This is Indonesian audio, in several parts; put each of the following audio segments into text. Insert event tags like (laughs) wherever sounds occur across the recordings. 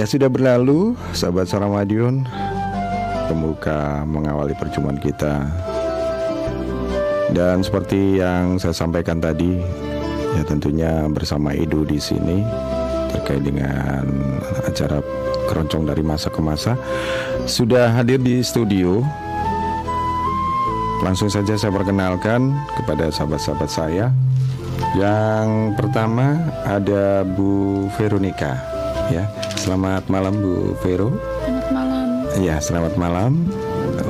Iya sudah berlalu sahabat Saramadion Pembuka mengawali perjumpaan kita. Dan seperti yang saya sampaikan tadi Ya tentunya bersama Edo di sini Terkait dengan acara keroncong dari masa ke masa Sudah hadir di studio. Langsung saja saya perkenalkan kepada sahabat-sahabat saya. Yang pertama ada Bu Veronica ya. Selamat malam Bu Vero. Selamat malam. Ya, selamat malam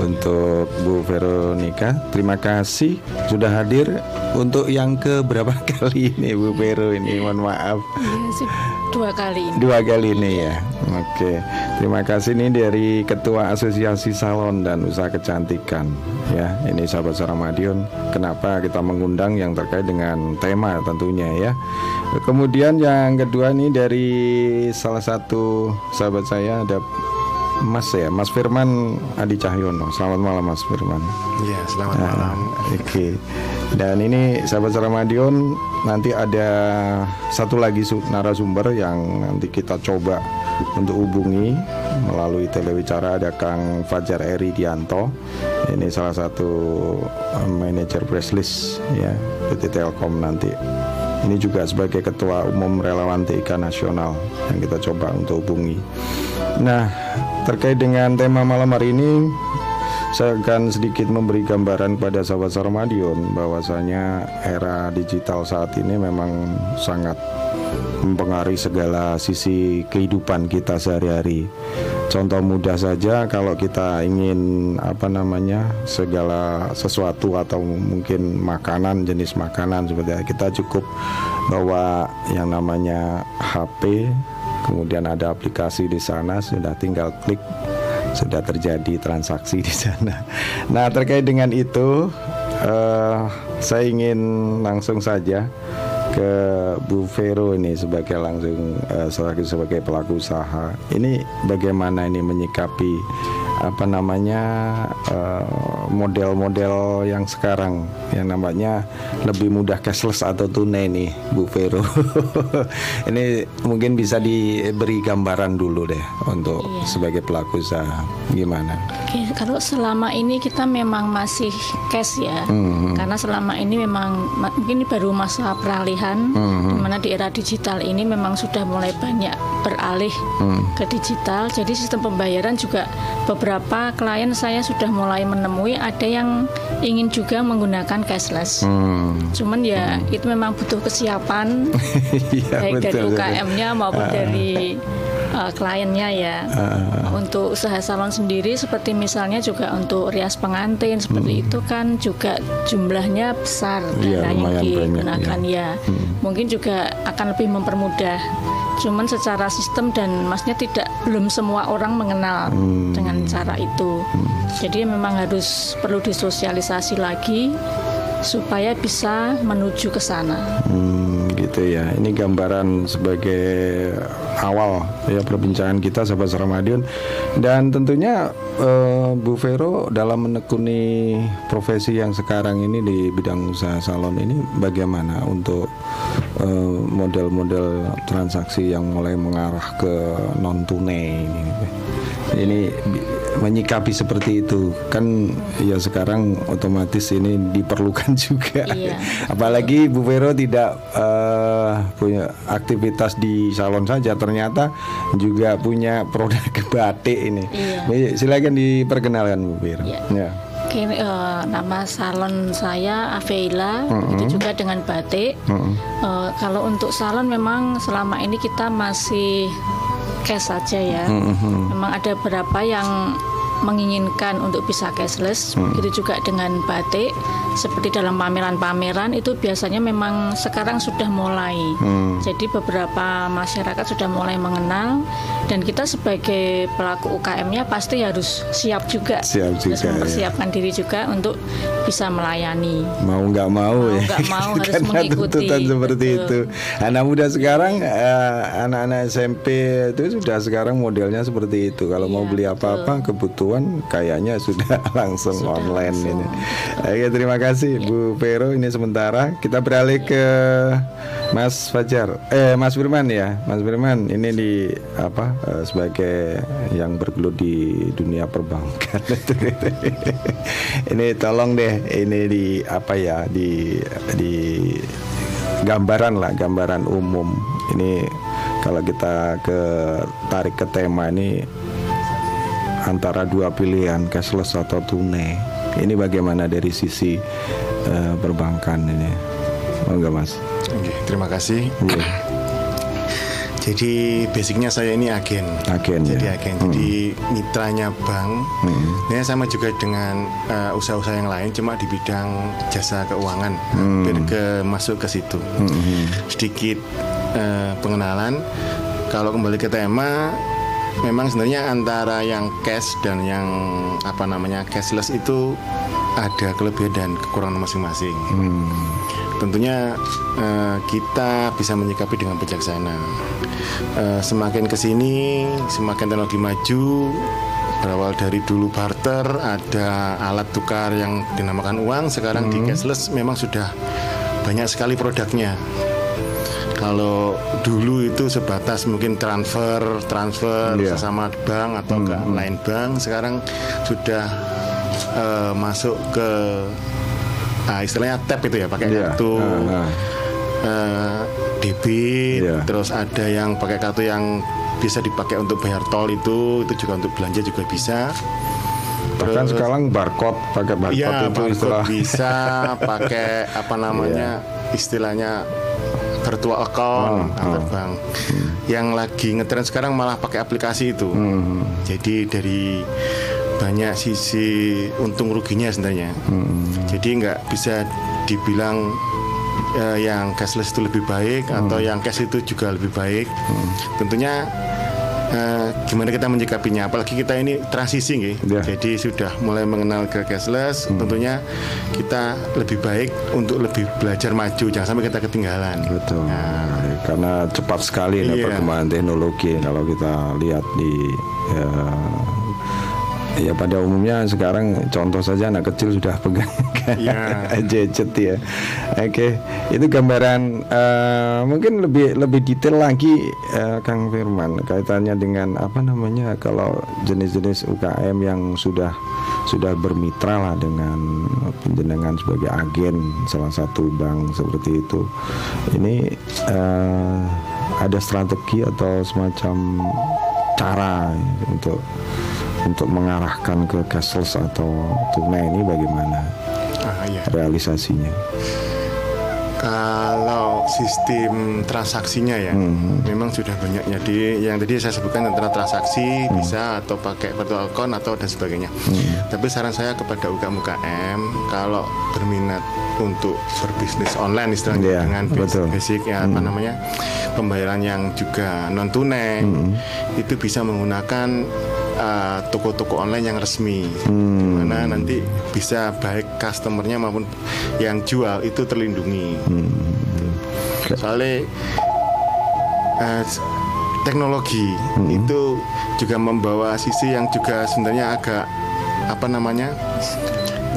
untuk Bu Veronica. Terima kasih sudah hadir untuk yang ke berapa (laughs) kali ini Bu Vero ini. Mohon maaf. Ya, sih, dua kali ini. Dua kali ini ya. Oke. Terima kasih ini dari Ketua Asosiasi Salon dan Usaha Kecantikan. Ya, ini sahabat Saramadion. Kenapa kita mengundang yang terkait dengan tema tentunya ya. Kemudian yang kedua nih dari salah satu sahabat saya ada Mas ya, Mas Firman Adi Cahyono. Selamat malam Mas Firman. Iya, selamat Nah, malam. Oke. Dan ini sahabat Saramadion nanti ada satu lagi su- narasumber yang nanti kita coba untuk hubungi melalui telewicara ada Kang Fajar Eri Dianto. Ini salah satu eh, manajer press list ya PT Telkom nanti. Ini juga sebagai ketua umum relawan TIK nasional yang kita coba untuk hubungi. Nah, terkait dengan tema malam hari ini saya akan sedikit memberi gambaran pada sahabat Sarmadion bahwasanya era digital saat ini memang sangat mempengaruhi segala sisi kehidupan kita sehari-hari. Contoh mudah saja kalau kita ingin apa namanya segala sesuatu atau mungkin makanan jenis makanan seperti kita cukup bawa yang namanya HP, kemudian ada aplikasi di sana sudah tinggal klik sudah terjadi transaksi di sana. (laughs) Nah terkait dengan itu eh, saya ingin langsung saja ke Bu Vero ini sebagai langsung eh, sebagai sebagai pelaku usaha. Ini bagaimana ini menyikapi apa namanya eh, model-model yang sekarang yang namanya lebih mudah cashless atau tunai nih Bu Vero. (laughs) ini mungkin bisa diberi gambaran dulu deh untuk Iya. sebagai pelaku usaha gimana? Oke, kalau selama ini kita memang masih cash ya, Hmm, karena selama ini memang ma- mungkin ini baru masa peralihan, Hmm, di mana di era digital ini memang sudah mulai banyak beralih Hmm. ke digital. Jadi sistem pembayaran juga beberapa klien saya sudah mulai menemui ada yang ingin juga menggunakan cashless. Hmm. Cuman ya itu memang butuh kesiapan (laughs) Iya baik dari betul. betul. UKM-nya maupun dari uh, kliennya ya. Untuk usaha salon sendiri seperti misalnya juga untuk rias pengantin seperti itu kan juga jumlahnya besar Hmm. Iya, dana yang digunakan ya. Mungkin juga akan lebih mempermudah. Cuman secara sistem dan masnya tidak belum semua orang mengenal Hmm. dengan cara itu. Jadi memang harus perlu disosialisasi lagi supaya bisa menuju ke sana. Hmm, gitu ya. Ini gambaran sebagai awal ya perbincangan kita sahabat Ramadion dan tentunya eh, Bu Vero dalam menekuni profesi yang sekarang ini di bidang usaha salon ini bagaimana untuk eh, model-model transaksi yang mulai mengarah ke non tunai ini. Ini menyikapi seperti itu kan ya sekarang otomatis ini diperlukan (laughs) juga Iya. apalagi Bu Vero tidak eh, punya aktivitas di salon saja ternyata juga punya produk (laughs) batik ini Iya. Silakan diperkenalkan Bu Vero Iya. ya Oke, eh, nama salon saya Aveila, itu juga dengan batik. Mm-mm. Eh, kalau untuk salon memang selama ini kita masih cash saja ya. Mm-mm. Memang ada beberapa yang menginginkan untuk bisa cashless, begitu juga dengan batik. Seperti dalam pameran-pameran itu biasanya memang sekarang sudah mulai. Hmm. Jadi beberapa masyarakat sudah mulai mengenal dan kita sebagai pelaku UKM-nya pasti harus siap juga, Siap harus juga, ya. mempersiapkan diri juga untuk bisa melayani. mau nggak mau, Mau ya nggak mau (laughs) harus Karena mengikuti, tuntutan seperti betul. itu anak muda sekarang eh, anak-anak SMP itu sudah sekarang modelnya seperti itu kalau mau Iya, beli apa-apa kebutuhan kayaknya sudah (laughs) langsung Sudah online langsung, ini Oke terima kasih Bu Vero ini sementara kita beralih ke Mas Fajar. Eh Mas Firman ya. Mas Firman ini di apa uh, sebagai yang bergelut di dunia perbankan. (laughs) ini tolong deh ini di apa ya di di gambaran lah gambaran umum. Ini kalau kita ke tarik ke tema ini antara dua pilihan cashless atau tunai. Ini bagaimana dari sisi uh, perbankan ini? Enggak mas? Oke, terima kasih. Yeah. (clears throat) Jadi basicnya saya ini agen. Agen. Jadi ya? agen. Hmm. Jadi mitranya bank. Hmm. Ini sama juga dengan uh, usaha-usaha yang lain, cuma di bidang jasa keuangan. Hmm. Biar ke masuk ke situ. Hmm. Sedikit uh, pengenalan. Kalau kembali ke tema, memang sebenarnya antara yang cash dan yang apa namanya cashless itu ada kelebihan dan kekurangan masing-masing. Hmm. Tentunya uh, kita bisa menyikapi dengan bijaksana. Uh, semakin ke sini, semakin teknologi maju. Berawal dari dulu barter, ada alat tukar yang dinamakan uang. Sekarang hmm. di cashless memang sudah banyak sekali produknya kalau dulu itu sebatas mungkin transfer, transfer yeah. sesama bank atau hmm. ke hmm. lain bank, sekarang sudah uh, masuk ke uh, istilahnya tap itu ya pakai yeah. kartu. Uh, uh. Uh, debit, yeah. terus ada yang pakai kartu yang bisa dipakai untuk bayar tol itu, itu juga untuk belanja juga bisa. Bahkan sekarang barcode pakai barcode ya, itu barcode istilah. bisa pakai apa (laughs) namanya yeah. istilahnya virtual account oh, oh. bank. Hmm. Yang lagi ngetren sekarang malah pakai aplikasi itu. Hmm. Jadi dari banyak sisi untung ruginya sebenarnya. Hmm. Jadi nggak bisa dibilang uh, yang cashless itu lebih baik hmm. atau yang cash itu juga lebih baik. Hmm. Tentunya uh, gimana kita menyikapinya apalagi kita ini transisi nih yeah. jadi sudah mulai mengenal ke cashless hmm. tentunya kita lebih baik untuk lebih belajar maju jangan sampai kita ketinggalan betul nah. karena cepat sekali yeah. perkembangan teknologi kalau kita lihat di ya, Ya pada umumnya sekarang contoh saja anak kecil sudah pegang (laughs) yeah. gadget ya. Oke, itu gambaran uh, mungkin lebih lebih detail lagi uh, Kang Firman kaitannya dengan apa namanya kalau jenis-jenis UKM yang sudah sudah bermitra lah dengan penjenengan sebagai agen salah satu bank seperti itu. Ini uh, ada strategi atau semacam cara untuk untuk mengarahkan ke cashless atau tunai ini bagaimana ah, iya. realisasinya? Kalau sistem transaksinya ya, hmm. memang sudah banyak. Jadi yang tadi saya sebutkan antara transaksi hmm. bisa atau pakai virtual account atau dan sebagainya. Hmm. Tapi saran saya kepada UKM UKM kalau berminat untuk berbisnis online istilahnya yeah, dengan betul. basic ya hmm. apa namanya pembayaran yang juga non tunai hmm. itu bisa menggunakan uh, toko-toko online yang resmi, hmm. mana nanti bisa baik customernya maupun yang jual itu terlindungi. Hmm. Soalnya uh, teknologi hmm. itu juga membawa sisi yang juga sebenarnya agak apa namanya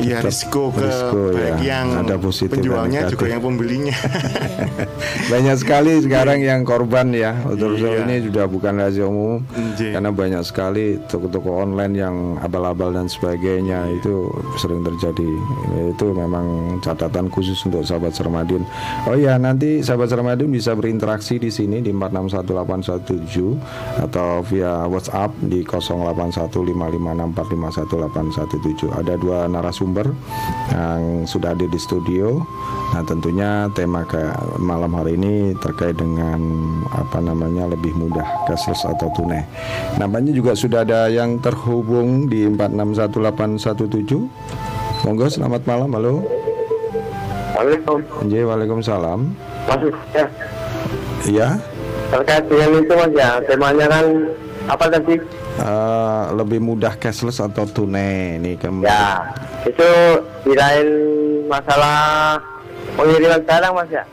Iya risiko ke risiko, baik ya. yang ada positif penjualnya juga yang pembelinya. (laughs) banyak sekali sekarang yang korban ya. Betul iya. ini sudah bukan rahasia umum Iya. karena banyak sekali toko-toko online yang abal-abal dan sebagainya iya. itu sering terjadi. Itu memang catatan khusus untuk sahabat Sermadin. Oh ya nanti sahabat Sermadin bisa berinteraksi di sini di 461817 atau via WhatsApp di 081556451817. Ada dua narasumber narasumber yang sudah ada di studio. Nah, tentunya tema ke malam hari ini terkait dengan apa namanya lebih mudah cashless atau tunai. Namanya juga sudah ada yang terhubung di 461817. Monggo selamat malam. Halo. Waalaikumsalam. Iya, Waalaikumsalam. Masuk ya. Iya. Terkait dengan itu Mas ya, temanya kan apa tadi? Uh, lebih mudah cashless atau tunai nih kemudian. Ya, itu kirain masalah pengiriman sekarang mas ya.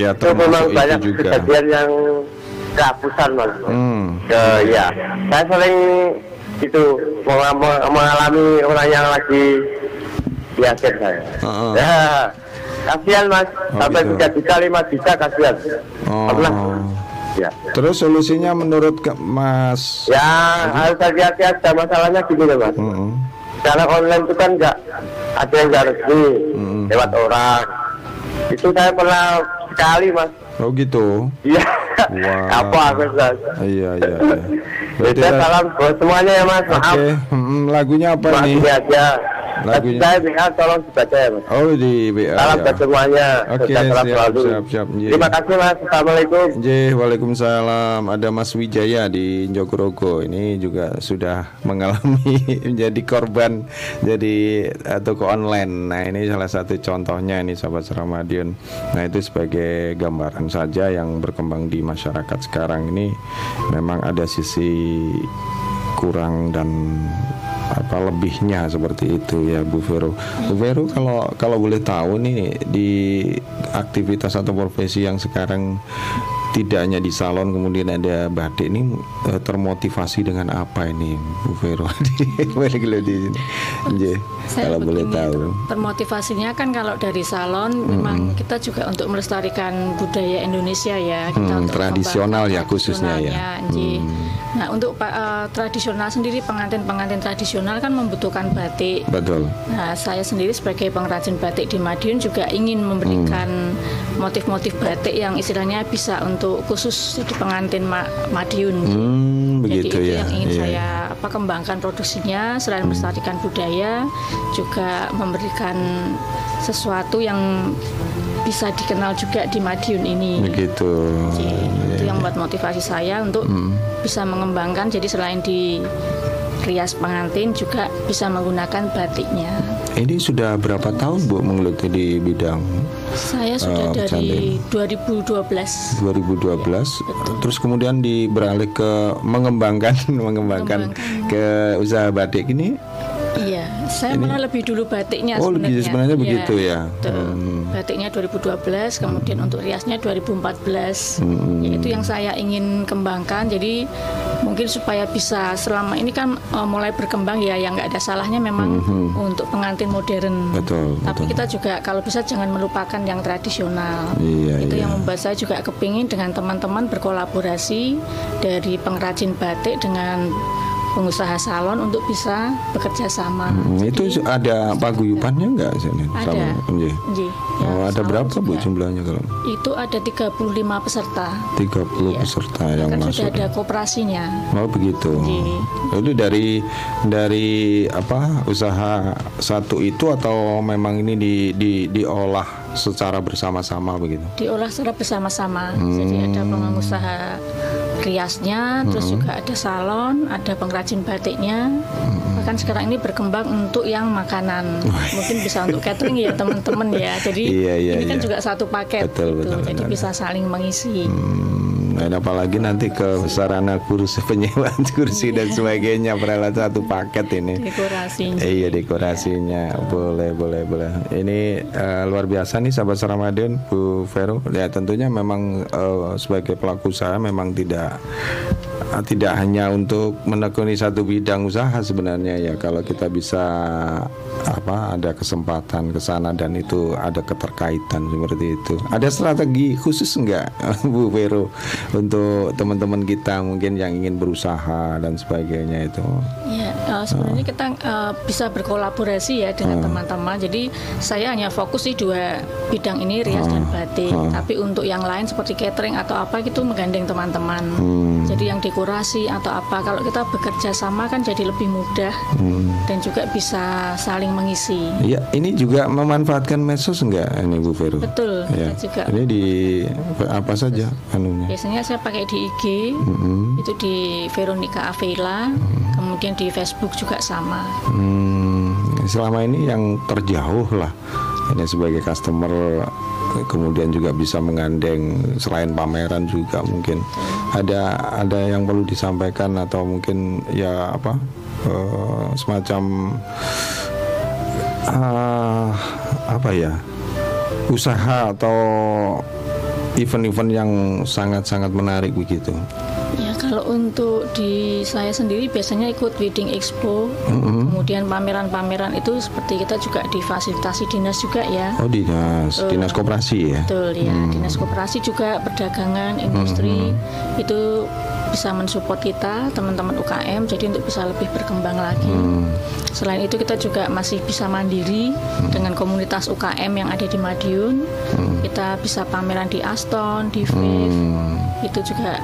Ya, itu memang banyak juga. kejadian yang kehapusan mas. Hmm. Ke, ya, saya sering itu mengalami orang yang lagi akhir saya. Heeh. Ya, kasihan mas, Oh, sampai gitu. tiga juta, lima juta kasihan. Oh. Pernah. Ya. Terus solusinya menurut ke- Mas? Ya, harus hati-hati aja masalahnya gini loh mas. Mm-mm. Sekarang online itu kan nggak ada yang nggak resmi lewat orang. Itu saya pernah sekali mas. Oh gitu. Iya. Wah. Apa aku mas? Iya iya. iya. Berarti salam buat semuanya ya mas. Maaf. Oke, mm, lagunya apa Maaf nih? aja. Lagunya. Saya BA tolong dibaca ya mas. Oh di WA. Salam ya. buat semuanya. Oke, Sejahtera siap, selalu. siap, siap. Iya. Terima kasih mas. Assalamualaikum. J, Waalaikumsalam. Ada Mas Wijaya di Jogorogo. Ini juga sudah mengalami (laughs) menjadi korban jadi eh, toko online. Nah ini salah satu contohnya ini sahabat Ramadion. Nah itu sebagai gambaran saja yang berkembang di masyarakat sekarang ini memang ada sisi kurang dan apa lebihnya seperti itu ya Bu Vero. Bu Vero kalau kalau boleh tahu nih di aktivitas atau profesi yang sekarang tidak hanya di salon kemudian ada batik ini eh, termotivasi dengan apa ini Bu Vero (laughs) di sini. Kalau boleh tahu. ter- termotivasinya kan kalau dari salon memang kita juga untuk melestarikan budaya Indonesia ya kita Hmm, tradisional ya khususnya ya. nggih. Nah untuk eh, tradisional sendiri pengantin-pengantin tradisional kan membutuhkan batik. Betul. Nah saya sendiri sebagai pengrajin batik di Madiun juga ingin memberikan motif-motif batik yang istilahnya bisa untuk khusus di pengantin Ma- Madiun. Hmm, begitu Jadi itu ya. yang ingin Iya. saya apa kembangkan produksinya selain melestarikan budaya juga memberikan sesuatu yang bisa dikenal juga di Madiun ini. Begitu. Jadi, Iya, itu yang buat motivasi saya untuk bisa mengembangkan jadi selain di rias pengantin juga bisa menggunakan batiknya. Ini sudah berapa tahun Bu menggeluti di bidang Saya sudah Oh, dari 2012 2012 terus kemudian di beralih ke mengembangkan (laughs) mengembangkan. ke usaha batik ini Saya malah lebih dulu batiknya Oh, sebenarnya. sebenarnya Iya, begitu ya? betul. Hmm. Batiknya 2012, kemudian untuk riasnya 2014. Hmm. Ya, itu yang saya ingin kembangkan. Jadi mungkin supaya bisa selama ini kan eh, mulai berkembang ya, yang nggak ada salahnya memang untuk pengantin modern. Hmm, Betul, Tapi betul. kita juga kalau bisa jangan melupakan yang tradisional. Iya, itu iya. yang membuat saya juga kepingin dengan teman-teman berkolaborasi dari pengrajin batik dengan pengusaha salon untuk bisa bekerja sama. Hmm, itu ada paguyupannya enggak sini Ada. Nggih. Nggih, ya, Oh, ada salon berapa Bu juga. jumlahnya kalau Itu ada 35 peserta. 30 Iya. peserta yang kan masuk. sudah ada kooperasinya. Oh begitu. Nggih. Itu dari dari apa usaha satu itu atau memang ini di, di diolah secara bersama-sama begitu? Diolah secara bersama-sama. Jadi ada Hmm. pengusaha riasnya, terus juga ada salon, ada pengrajin batiknya. Bahkan sekarang ini berkembang untuk yang makanan. Mungkin bisa untuk catering ya teman-teman ya. Jadi Iya, iya, ini kan iya. juga satu paket Betul, gitu. betul, Jadi betul. bisa saling mengisi. Hmm, dan apalagi nanti ke sarana kursi (laughs) penyewaan kursi dan sebagainya peralatan satu paket ini. Dekorasinya. Eh, iya dekorasinya boleh boleh boleh. Ini eh, luar biasa nih sahabat Ramadan Bu Vero. Ya tentunya memang eh, sebagai pelaku usaha memang tidak tidak hanya untuk menekuni satu bidang usaha sebenarnya ya kalau kita bisa apa ada kesempatan ke sana dan itu ada keterkaitan seperti itu. Ada strategi khusus enggak (laughs) Bu Vero untuk teman-teman kita mungkin yang ingin berusaha dan sebagainya itu? Ya, eh, sebenarnya kita eh, bisa berkolaborasi ya dengan teman-teman. Jadi saya hanya fokus di dua bidang ini rias dan batik. Tapi untuk yang lain seperti catering atau apa gitu menggandeng teman-teman. Hmm. Jadi yang dekorasi atau apa kalau kita bekerja sama kan jadi lebih mudah Hmm. dan juga bisa saling mengisi. Iya, ini juga memanfaatkan medsos enggak ini Bu Vero? Betul, Ya. juga. Ini di apa saja anunya? Biasanya saya pakai di IG, Mm-mm. itu di Veronica Avela, kemudian di Facebook juga sama. Hmm, selama ini yang terjauh lah ini sebagai customer kemudian juga bisa menggandeng selain pameran juga mungkin ada ada yang perlu disampaikan atau mungkin ya apa eh, semacam ah, apa ya usaha atau event-event yang sangat-sangat menarik begitu? Ya kalau untuk di saya sendiri biasanya ikut wedding expo, kemudian pameran-pameran itu seperti kita juga difasilitasi dinas juga ya. Oh dinas, Betul. dinas koperasi ya. Betul ya, dinas koperasi juga perdagangan, industri itu bisa mensupport kita teman-teman UKM jadi untuk bisa lebih berkembang lagi. Selain itu kita juga masih bisa mandiri dengan komunitas UKM yang ada di Madiun. Kita bisa pameran di Aston, di VIV. Itu juga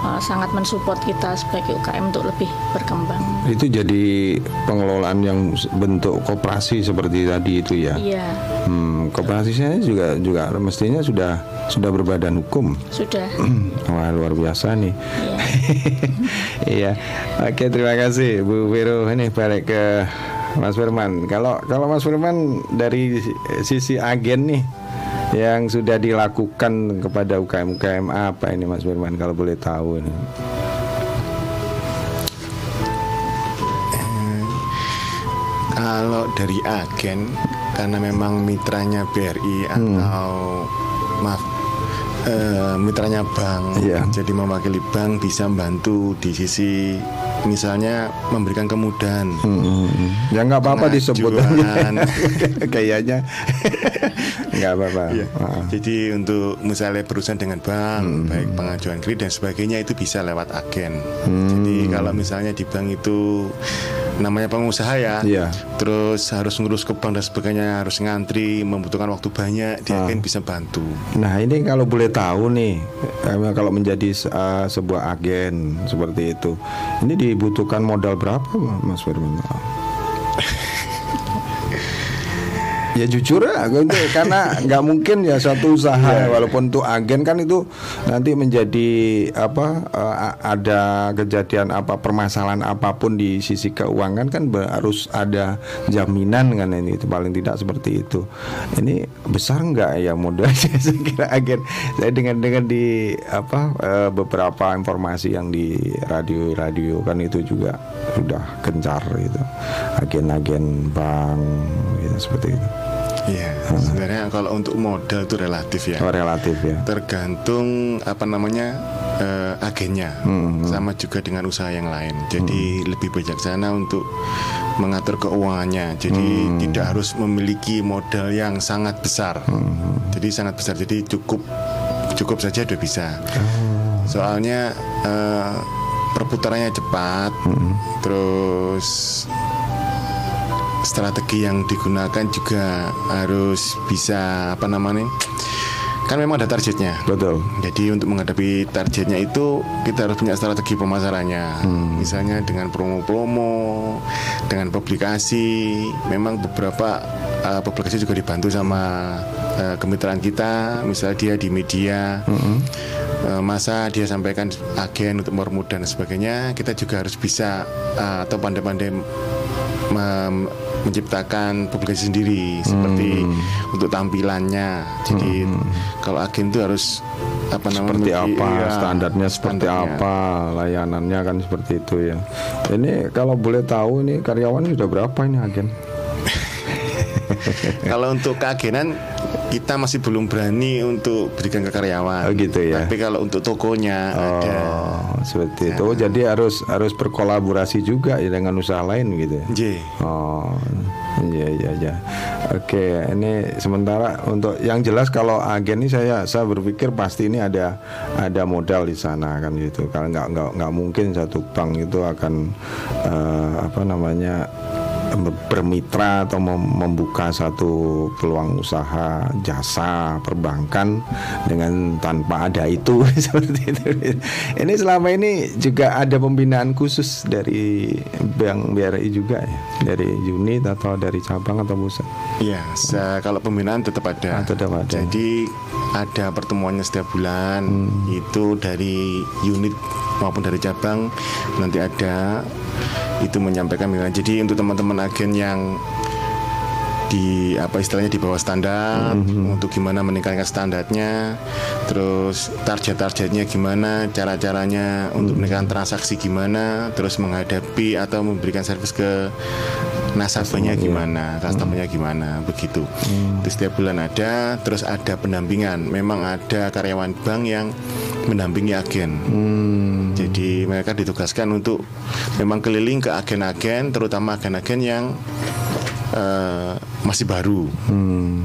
uh, sangat mensupport kita sebagai UKM untuk lebih berkembang. Itu jadi pengelolaan yang bentuk koperasi seperti tadi itu ya. Iya, Hmm, kooperasinya juga juga mestinya sudah sudah berbadan hukum. sudah. (clears throat) Wah luar biasa nih. Iya. (laughs) Iya. Oke terima kasih Bu Vero. Ini balik ke Mas Firman. Kalau kalau Mas Firman dari sisi agen nih yang sudah dilakukan kepada UKM UKM apa ini Mas Firman kalau boleh tahu ini? Kalau dari agen karena memang mitranya BRI atau maaf eh, mitranya bank, Iya. jadi mewakili bank bisa membantu di sisi misalnya memberikan kemudahan. Hmm, ya nggak apa-apa disebut. (laughs) Kayaknya (laughs) nggak apa-apa. Iya. Ah. Jadi untuk misalnya berurusan dengan bank, Hmm. baik pengajuan kredit dan sebagainya itu bisa lewat agen. Hmm. Jadi kalau misalnya di bank itu namanya pengusaha ya, Iya. terus harus ngurus ke bank dan sebagainya, harus ngantri, membutuhkan waktu banyak, di Ah. agen bisa bantu. Nah ini kalau boleh tahu nih, eh, kalau menjadi eh, sebuah agen seperti itu, ini dibutuhkan modal berapa, Mas Firman? (laughs) ya jujur. Ya, gitu. karena nggak mungkin ya suatu usaha walaupun untuk agen kan itu nanti menjadi apa a- ada kejadian apa permasalahan apa pun di sisi keuangan kan harus ada jaminan kan ini itu paling tidak seperti itu. Ini besar nggak ya modalnya? (laughs) Saya kira agen saya dengar dengar di apa eh, beberapa informasi yang di radio-radio kan itu juga sudah gencar itu. Agen-agen bank gitu, seperti itu Iya, sebenarnya kalau untuk modal itu relatif ya. oh, relatif ya. Tergantung apa namanya eh, agennya. Hmm, sama juga dengan usaha yang lain. Jadi lebih bijaksana untuk mengatur keuangannya. Jadi Hmm. tidak harus memiliki modal yang sangat besar. Hmm, jadi sangat besar. Jadi cukup cukup saja udah bisa. Oh. soalnya eh, perputarannya cepat. Hmm. terus strategi yang digunakan juga harus bisa apa namanya kan memang ada targetnya betul jadi untuk menghadapi targetnya itu kita harus punya strategi pemasarannya. Misalnya dengan promo-promo, dengan publikasi. Memang beberapa uh, publikasi juga dibantu sama uh, kemitraan kita. Misalnya dia di media, uh, masa dia sampaikan agen untuk mempermudah dan sebagainya. Kita juga harus bisa uh, atau pandai-pandai menciptakan publikasi sendiri seperti untuk tampilannya. Jadi kalau agen itu harus apa namanya seperti memiliki- apa iya, standarnya seperti standarnya. apa layanannya kan seperti itu ya ini kalau boleh tahu ini karyawan sudah berapa ini agen (laughs) Kalau untuk keagenan kita masih belum berani untuk berikan ke karyawan. Oh, gitu ya. Tapi kalau untuk tokonya ada. oh seperti itu Oh, jadi harus harus berkolaborasi juga ya dengan usaha lain gitu ya J. Oh, iya iya iya. Oke, ini sementara untuk yang jelas kalau agen ini saya saya berpikir pasti ini ada ada modal di sana kan gitu. Kalau nggak nggak nggak mungkin satu bank itu akan eh, apa namanya bermitra atau mem- membuka satu peluang usaha jasa perbankan dengan tanpa ada itu (laughs) seperti itu. Ini selama ini juga ada pembinaan khusus dari Bank BRI juga ya, dari unit atau dari cabang atau pusat. Iya, kalau pembinaan tetap ada. Ah, tetap ada. Jadi ada pertemuannya setiap bulan Hmm. itu dari unit maupun dari cabang nanti ada itu menyampaikan pembinaan. Jadi untuk teman-teman agen yang di apa istilahnya di bawah standar Hmm. untuk gimana meningkatkan standarnya terus target-targetnya gimana cara-caranya untuk Hmm. meningkatkan transaksi gimana terus menghadapi atau memberikan servis ke nasabahnya gimana, customernya gimana, begitu. Itu setiap bulan ada, terus ada pendampingan. Memang ada karyawan bank yang mendampingi agen. Jadi mereka ditugaskan untuk memang keliling ke agen-agen, terutama agen-agen yang eh, masih baru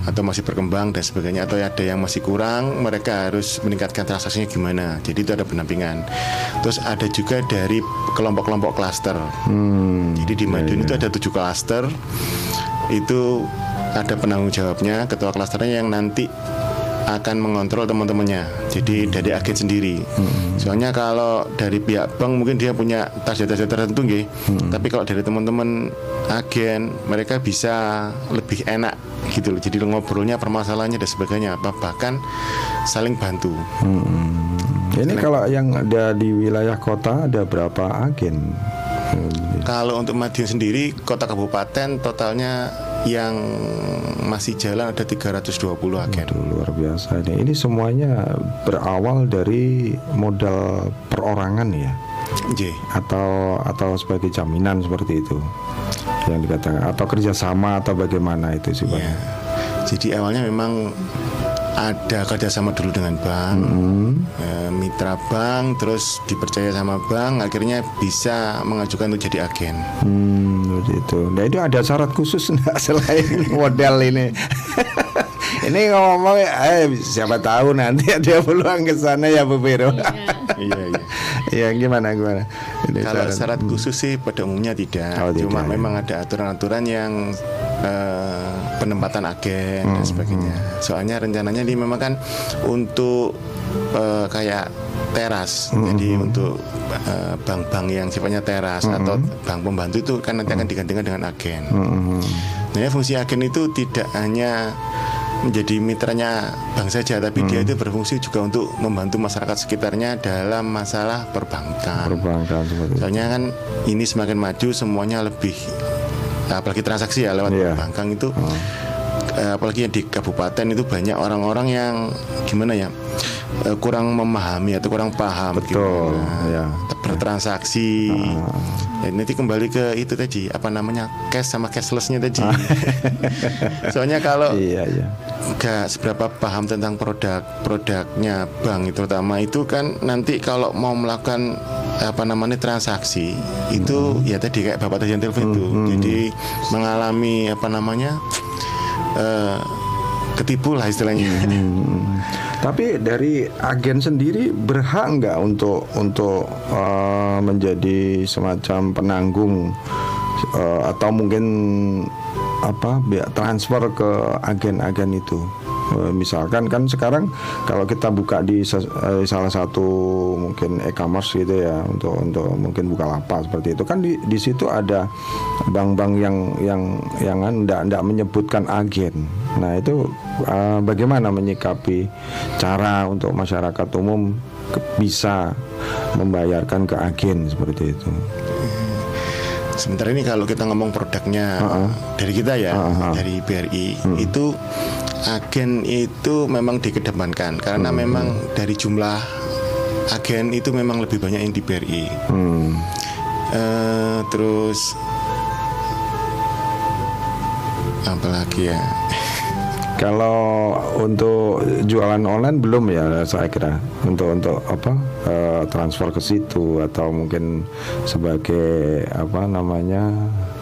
atau masih berkembang dan sebagainya atau ada yang masih kurang mereka harus meningkatkan transaksinya gimana. Jadi itu ada pendampingan. Terus ada juga dari kelompok-kelompok klaster. Jadi di Madiun itu ada tujuh klaster. Itu ada penanggung jawabnya ketua klasternya yang nanti akan mengontrol teman-temannya. Jadi dari agen sendiri. Soalnya kalau dari pihak bank mungkin dia punya target-target tertentu nggih. Tapi kalau dari teman-teman agen mereka bisa lebih enak gitu loh. Jadi ngobrolnya permasalahannya dan sebagainya apa bahkan saling bantu. Ini kalau yang ada di wilayah kota ada berapa agen? Kalau untuk Madiun sendiri kota kabupaten totalnya yang masih jalan ada 320 agen. Aduh, luar biasa ini. Ini semuanya berawal dari modal perorangan ya, J. atau atau sebagai jaminan seperti itu yang dikatakan atau kerjasama atau bagaimana itu sih Pak? Ya. Jadi awalnya memang ada kerjasama dulu dengan bank, eh, mitra bank, terus dipercaya sama bank, akhirnya bisa mengajukan untuk jadi agen. Hmm, begitu. Nah itu ada syarat khusus (laughs) enggak selain modal ini? (laughs) ini ngomong eh siapa tahu nanti (laughs) ada peluang ke sana ya Bu Vero. iya iya. ya gimana gimana? Ini Kalau syarat- syarat khusus sih pada umumnya tidak, Oh, tidak, cuma ya. memang ada aturan-aturan yang eh, penempatan agen Hmm, dan sebagainya. Soalnya rencananya ini memang kan untuk eh, kayak teras, Hmm, jadi untuk eh, bank-bank yang sifatnya teras atau bank pembantu itu kan nanti akan digantikan dengan agen. Hmm, Nah, fungsi agen itu tidak hanya menjadi mitranya bank saja, tapi dia itu berfungsi juga untuk membantu masyarakat sekitarnya dalam masalah perbankan. perbankan. Soalnya kan ini semakin maju semuanya lebih apalagi transaksi ya lewat perbankan itu. Eh, apalagi yang di kabupaten itu banyak orang-orang yang gimana ya eh, kurang memahami atau kurang paham Betul, gimana ya. Bertransaksi. Ya, nanti kembali ke itu tadi apa namanya cash sama cashlessnya tadi. (laughs) Soalnya kalau Iya iya. nggak seberapa paham tentang produk produknya bank itu terutama itu kan nanti kalau mau melakukan apa namanya transaksi itu ya tadi kayak bapak tadi yang telepon itu jadi mengalami apa namanya eh, ketipu lah istilahnya (laughs) Tapi dari agen sendiri berhak nggak untuk untuk eh, menjadi semacam penanggung eh, atau mungkin apa transfer ke agen-agen itu. Eh, Misalkan kan sekarang kalau kita buka di eh, salah satu mungkin e-commerce gitu ya untuk untuk mungkin buka lapak seperti itu kan di di situ ada bank-bank yang yang yang enggak enggak menyebutkan agen. Nah, itu eh, bagaimana menyikapi cara untuk masyarakat umum bisa membayarkan ke agen seperti itu. Sementara ini kalau kita ngomong produknya dari kita ya dari BRI itu agen itu memang dikedepankan karena memang dari jumlah agen itu memang lebih banyak yang di BRI Hmm. Eh, terus apalagi ya Kalau untuk jualan online belum ya saya kira. Untuk untuk apa eh, transfer ke situ atau mungkin sebagai apa namanya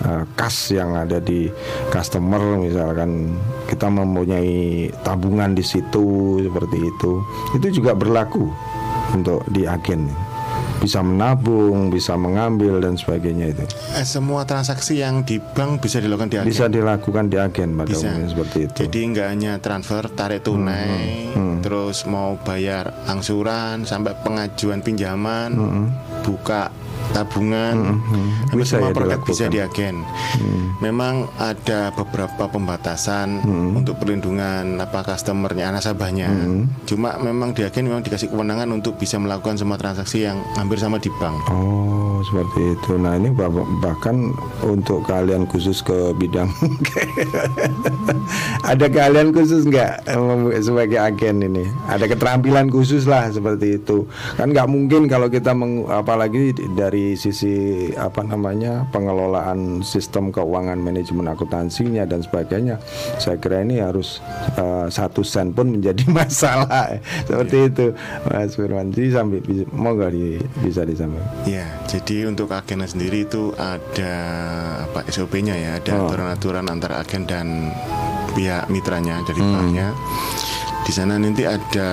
eh, kas yang ada di customer misalkan kita mempunyai tabungan di situ seperti itu. Itu juga berlaku untuk di agen bisa menabung bisa mengambil dan sebagainya itu. Eh, semua transaksi yang di bank bisa dilakukan di agen? bisa dilakukan di agen pada Bisa. umumnya seperti itu. Jadi nggak hanya transfer, tarik tunai, terus mau bayar angsuran sampai pengajuan pinjaman, buka tabungan, hampir Bisa semua ya produk bisa dilakukan. di agen. Memang ada beberapa pembatasan untuk perlindungan apa customernya, nasabahnya. Cuma memang di agen memang dikasih kewenangan untuk bisa melakukan semua transaksi yang hampir sama di bank. Oh, seperti itu. Nah, ini bah- bahkan untuk kalian khusus ke bidang (laughs) ada kalian khusus nggak sebagai agen ini? Ada keterampilan khusus lah seperti itu. Kan nggak mungkin kalau kita meng- apalagi dari dari sisi apa namanya pengelolaan sistem keuangan manajemen akuntansinya dan sebagainya saya kira ini harus uh, satu sen pun menjadi (laughs) masalah seperti yeah. itu Mas Firman jadi sampai mau nggak di, bisa disampaikan ya jadi untuk agen sendiri itu ada apa SOP-nya ya ada oh. aturan-aturan antara agen dan pihak mitranya dari hmm. banknya di sana nanti ada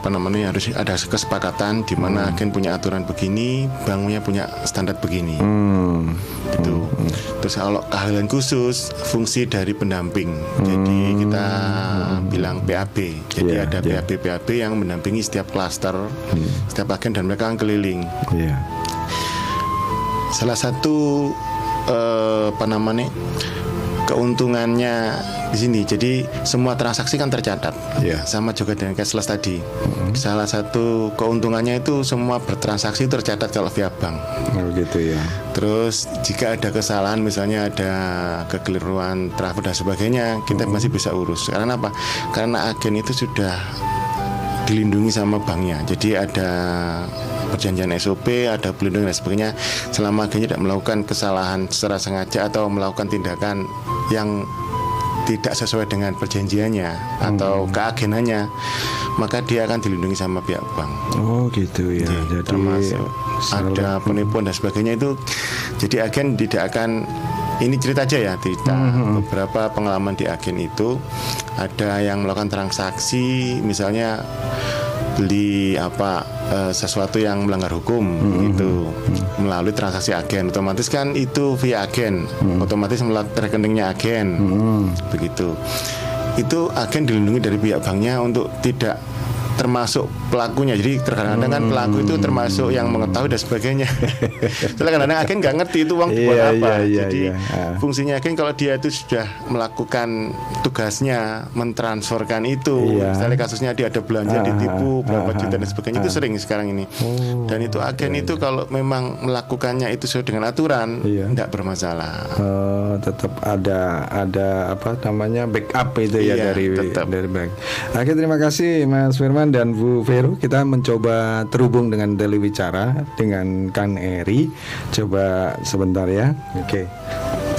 apa namanya harus ada kesepakatan di mana hmm. agen punya aturan begini, banknya punya standar begini. Hmm. Gitu. Hmm. Terus kalau keahlian khusus fungsi dari pendamping. Hmm. Jadi kita hmm. bilang PAB. Jadi yeah, ada yeah. PAB PAB yang mendampingi setiap klaster, hmm. setiap agen dan mereka akan keliling. Yeah. Salah satu uh, apa namanya keuntungannya di sini. Jadi semua transaksi kan tercatat. Yeah. Sama juga dengan cashless tadi. Mm-hmm. Salah satu keuntungannya itu semua bertransaksi tercatat kalau via bank. Oh gitu ya. Terus jika ada kesalahan misalnya ada kekeliruan transfer dan sebagainya, kita mm-hmm. masih bisa urus. Karena apa? Karena agen itu sudah dilindungi sama banknya. Jadi ada perjanjian SOP, ada pelindungan dan sebagainya. Selama agennya tidak melakukan kesalahan secara sengaja atau melakukan tindakan yang tidak sesuai dengan perjanjiannya hmm. atau keagenannya maka dia akan dilindungi sama pihak bank. Oh gitu ya. Jadi, jadi termasuk ada penipuan dan sebagainya itu jadi agen tidak akan ini cerita aja ya cerita hmm, hmm. beberapa pengalaman di agen itu ada yang melakukan transaksi misalnya beli apa uh, sesuatu yang melanggar hukum hmm. itu hmm. melalui transaksi agen otomatis kan itu via agen hmm. otomatis melalui rekeningnya agen hmm. begitu itu agen dilindungi dari pihak banknya untuk tidak termasuk pelakunya. Jadi terkadang-kadang kan pelaku itu termasuk yang mengetahui dan sebagainya. (laughs) Soalnya kadang-kadang agen nggak ngerti itu uang buat iya, apa. Iya, iya, Jadi iya. fungsinya agen kalau dia itu sudah melakukan tugasnya mentransferkan itu. Iya. Misalnya kasusnya dia ada belanja ah, ditipu berapa ah, juta dan sebagainya ah, itu sering sekarang ini. Oh, dan itu agen iya, itu iya. kalau memang melakukannya itu sesuai dengan aturan iya. tidak bermasalah. Uh, tetap ada ada apa namanya backup itu ya iya, ya dari tetap. dari bank. Oke terima kasih Mas Firman dan Bu Vero kita mencoba terhubung dengan Deli Wicara dengan Kang Eri. Coba sebentar ya. Oke. Okay.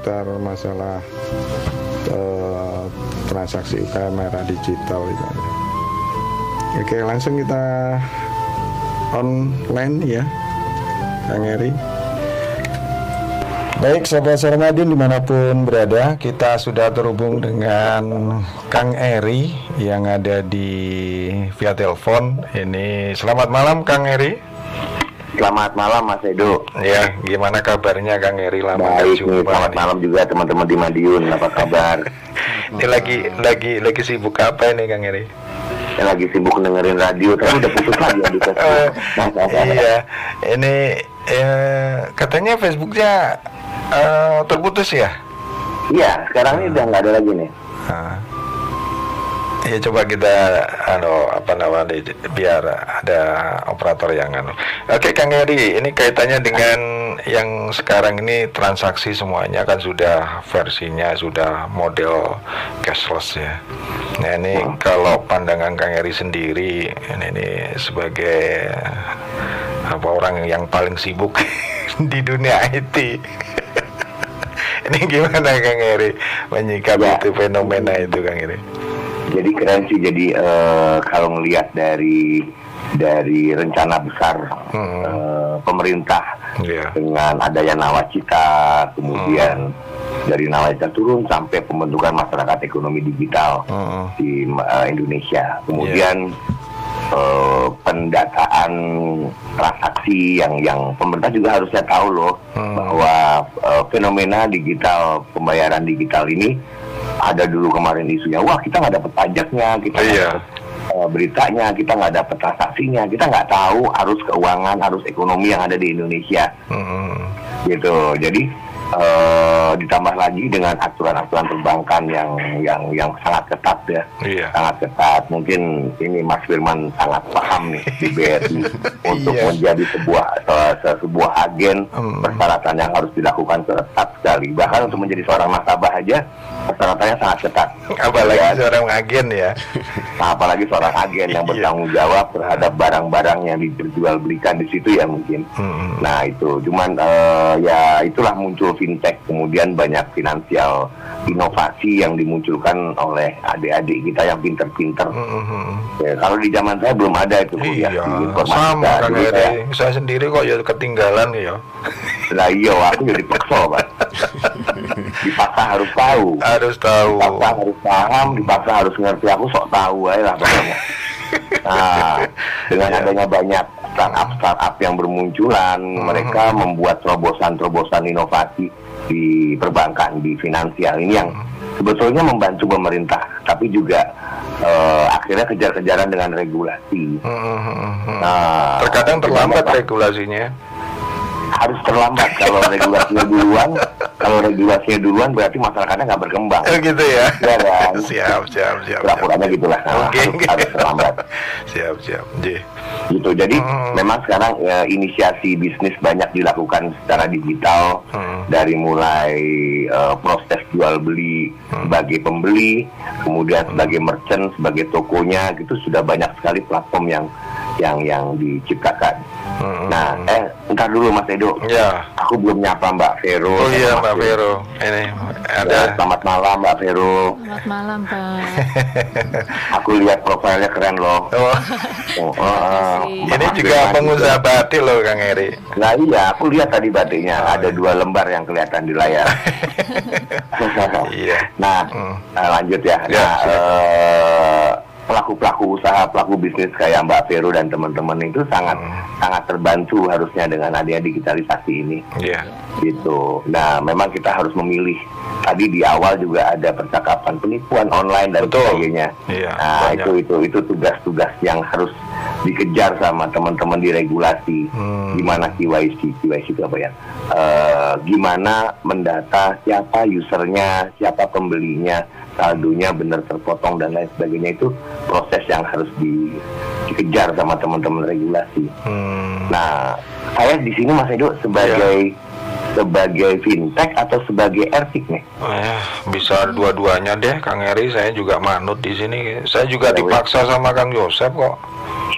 Seputar masalah uh, transaksi kamera digital itu. Oke, langsung kita online ya, Kang Eri. Baik, Sobat Sermadin di mana pun berada, kita sudah terhubung dengan Kang Eri yang ada di via telepon. Ini selamat malam Kang Eri. Selamat malam Mas Edo. Ya, gimana kabarnya Kang Eri lama Baik, jumpa. Selamat malam juga teman-teman di Madiun. Apa kabar? (laughs) ini lagi lagi lagi sibuk apa ini Kang Eri? Ya, lagi sibuk dengerin radio, tapi udah putus lagi di (laughs) Facebook. iya, ini eh, katanya Facebooknya uh, terputus ya? Iya, sekarang ini udah nggak ada lagi nih. Ah. Ya coba kita anu apa namanya biar ada operator yang anu. Oke Kang Eri, ini kaitannya dengan yang sekarang ini transaksi semuanya kan sudah versinya sudah model cashless ya. Nah ini kalau pandangan Kang Eri sendiri ini, ini sebagai apa orang yang paling sibuk (laughs) di dunia IT. (laughs) ini gimana Kang Eri menyikapi Ya. itu fenomena itu Kang Eri? Jadi keren sih. Jadi eh, kalau ngelihat dari dari rencana besar Hmm. eh, pemerintah Iya. dengan adanya nawacita, kemudian dari nawacita turun sampai pembentukan masyarakat ekonomi digital Heeh. di eh, Indonesia. Kemudian eh, pendataan transaksi yang yang pemerintah juga harusnya tahu loh Hmm. bahwa eh, fenomena digital pembayaran digital ini ada dulu kemarin isunya wah kita nggak dapat pajaknya kita Iya. dapat, eh, beritanya kita nggak dapat transaksinya kita nggak tahu arus keuangan arus ekonomi yang ada di Indonesia Heeh. gitu. Jadi eh, ditambah lagi dengan aturan-aturan perbankan yang yang yang sangat ketat ya, Iya. sangat ketat. Mungkin ini Mas Firman sangat paham nih di BRI (laughs) untuk Iya. menjadi sebuah se- se- sebuah agen Hmm. persyaratan yang harus dilakukan ketat sekali. Bahkan untuk menjadi seorang nasabah aja persyaratannya sangat ketat. Apalagi Ya, seorang agen ya. Nah, apalagi seorang agen yang Iya. bertanggung jawab terhadap barang-barang yang diperjualbelikan di situ ya mungkin. Hmm. Nah itu, cuman eh, ya itulah muncul fintech, kemudian banyak finansial inovasi yang dimunculkan oleh adik-adik kita yang pinter-pinter. Hmm. Ya, kalau di zaman saya belum ada itu kuliah Iya, di informatika. sama Dulu saya. Saya sendiri kok ya ketinggalan ya. lah iya, aku jadi pekso, Pak. Dipaksa harus tahu. Harus tahu. Dipaksa harus paham, dipaksa harus ngerti. Aku sok tahu aja lah pokoknya. (laughs) Nah, dengan Iya. adanya banyak startup-startup yang bermunculan, Hmm. mereka membuat terobosan-terobosan inovasi di perbankan, di finansial ini yang sebetulnya membantu pemerintah, tapi juga eh, akhirnya kejar-kejaran dengan regulasi. Hmm. Nah, Terkadang terlambat regulasinya. harus terlambat kalau regulasinya duluan. (laughs) Kalau regulasinya duluan berarti masyarakatnya nggak berkembang. Oh gitu ya. Iya kan? (laughs) siap, siap, siap. Pura-puranya gitulah. Oke. harus, harus terlambat. siap, siap. J. gitu. Jadi Hmm. memang sekarang ya, inisiasi bisnis banyak dilakukan secara digital Hmm. dari mulai eh, proses jual beli Hmm. sebagai pembeli, kemudian sebagai merchant, sebagai tokonya gitu sudah banyak sekali platform yang yang yang diciptakan. Hmm. Nah, eh entar dulu Mas Edo, Ya. aku belum nyapa Mbak Vero. Oh sama iya Mbak. Vero. Ini Ya, ada. selamat malam Mbak Vero. Selamat malam, Pak. (laughs) Aku lihat profilnya keren loh. Oh, Oh, oh, oh. Ini juga pengusaha batik loh Kang Eri. Nah iya, aku lihat tadi batiknya Oh, ada iya. dua lembar yang kelihatan di layar. (laughs) Iya. (laughs) Nah, Hmm. lanjut ya. Ya, Nah, eh, pelaku-pelaku usaha, pelaku bisnis kayak Mbak Vero dan teman-teman itu sangat Hmm. sangat terbantu harusnya dengan adanya digitalisasi ini. Iya. Gitu. Nah, memang kita harus memilih. Tadi di awal juga ada percakapan penipuan online dan Betul. sebagainya. Iya, Nah, banyak. itu itu itu tugas-tugas yang harus dikejar sama teman-teman di regulasi. Hmm. Gimana KYC? KYC itu apa ya? Eh, gimana mendata siapa usernya, siapa pembelinya, saldonya benar terpotong dan lain sebagainya itu proses yang harus di- dikejar sama teman-teman regulasi. Hmm. Nah, saya di sini Mas Edo sebagai sebagai fintech atau sebagai ertik nih. Eh, bisa dua-duanya deh, Kang Eri. Saya juga manut di sini. Saya juga Ya, dipaksa sama Kang Yosep kok.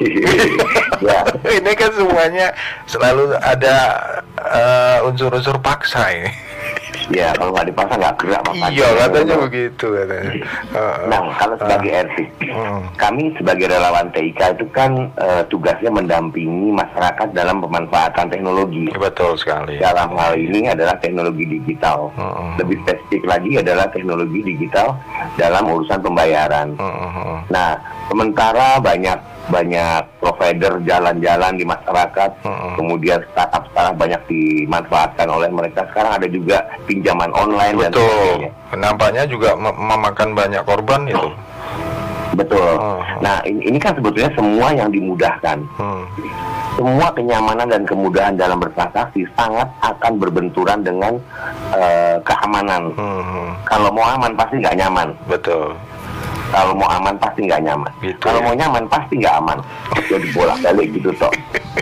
(laughs) ya, (laughs) ini kan semuanya selalu ada eh, unsur-unsur paksa ini. Ya kalau nggak dipaksa nggak gerak Mas iya, katanya begitu katanya. Heeh. Nah, kalau sebagai ertik, Hmm. kami sebagai relawan TIK itu kan eh, tugasnya mendampingi masyarakat dalam pemanfaatan teknologi. Ya, betul sekali. Dalam hal ini adalah teknologi digital. Hmm. Lebih spesifik lagi adalah teknologi digital dalam urusan pembayaran. Heeh. Nah, sementara banyak banyak provider jalan-jalan di masyarakat, Mm-mm. kemudian startup startup banyak dimanfaatkan oleh mereka. Sekarang ada juga pinjaman online dan Betul. sebagainya. Nampaknya juga mem- memakan banyak korban itu. Betul. Oh. Nah, ini, ini kan sebetulnya semua yang dimudahkan. Hmm. Semua kenyamanan dan kemudahan dalam bertransaksi sangat akan berbenturan dengan eh, keamanan. Hmm. Kalau mau aman pasti nggak nyaman. Betul. Kalau mau aman pasti nggak nyaman. Gitu Kalau ya. mau nyaman pasti nggak aman. Jadi bolak balik gitu toh.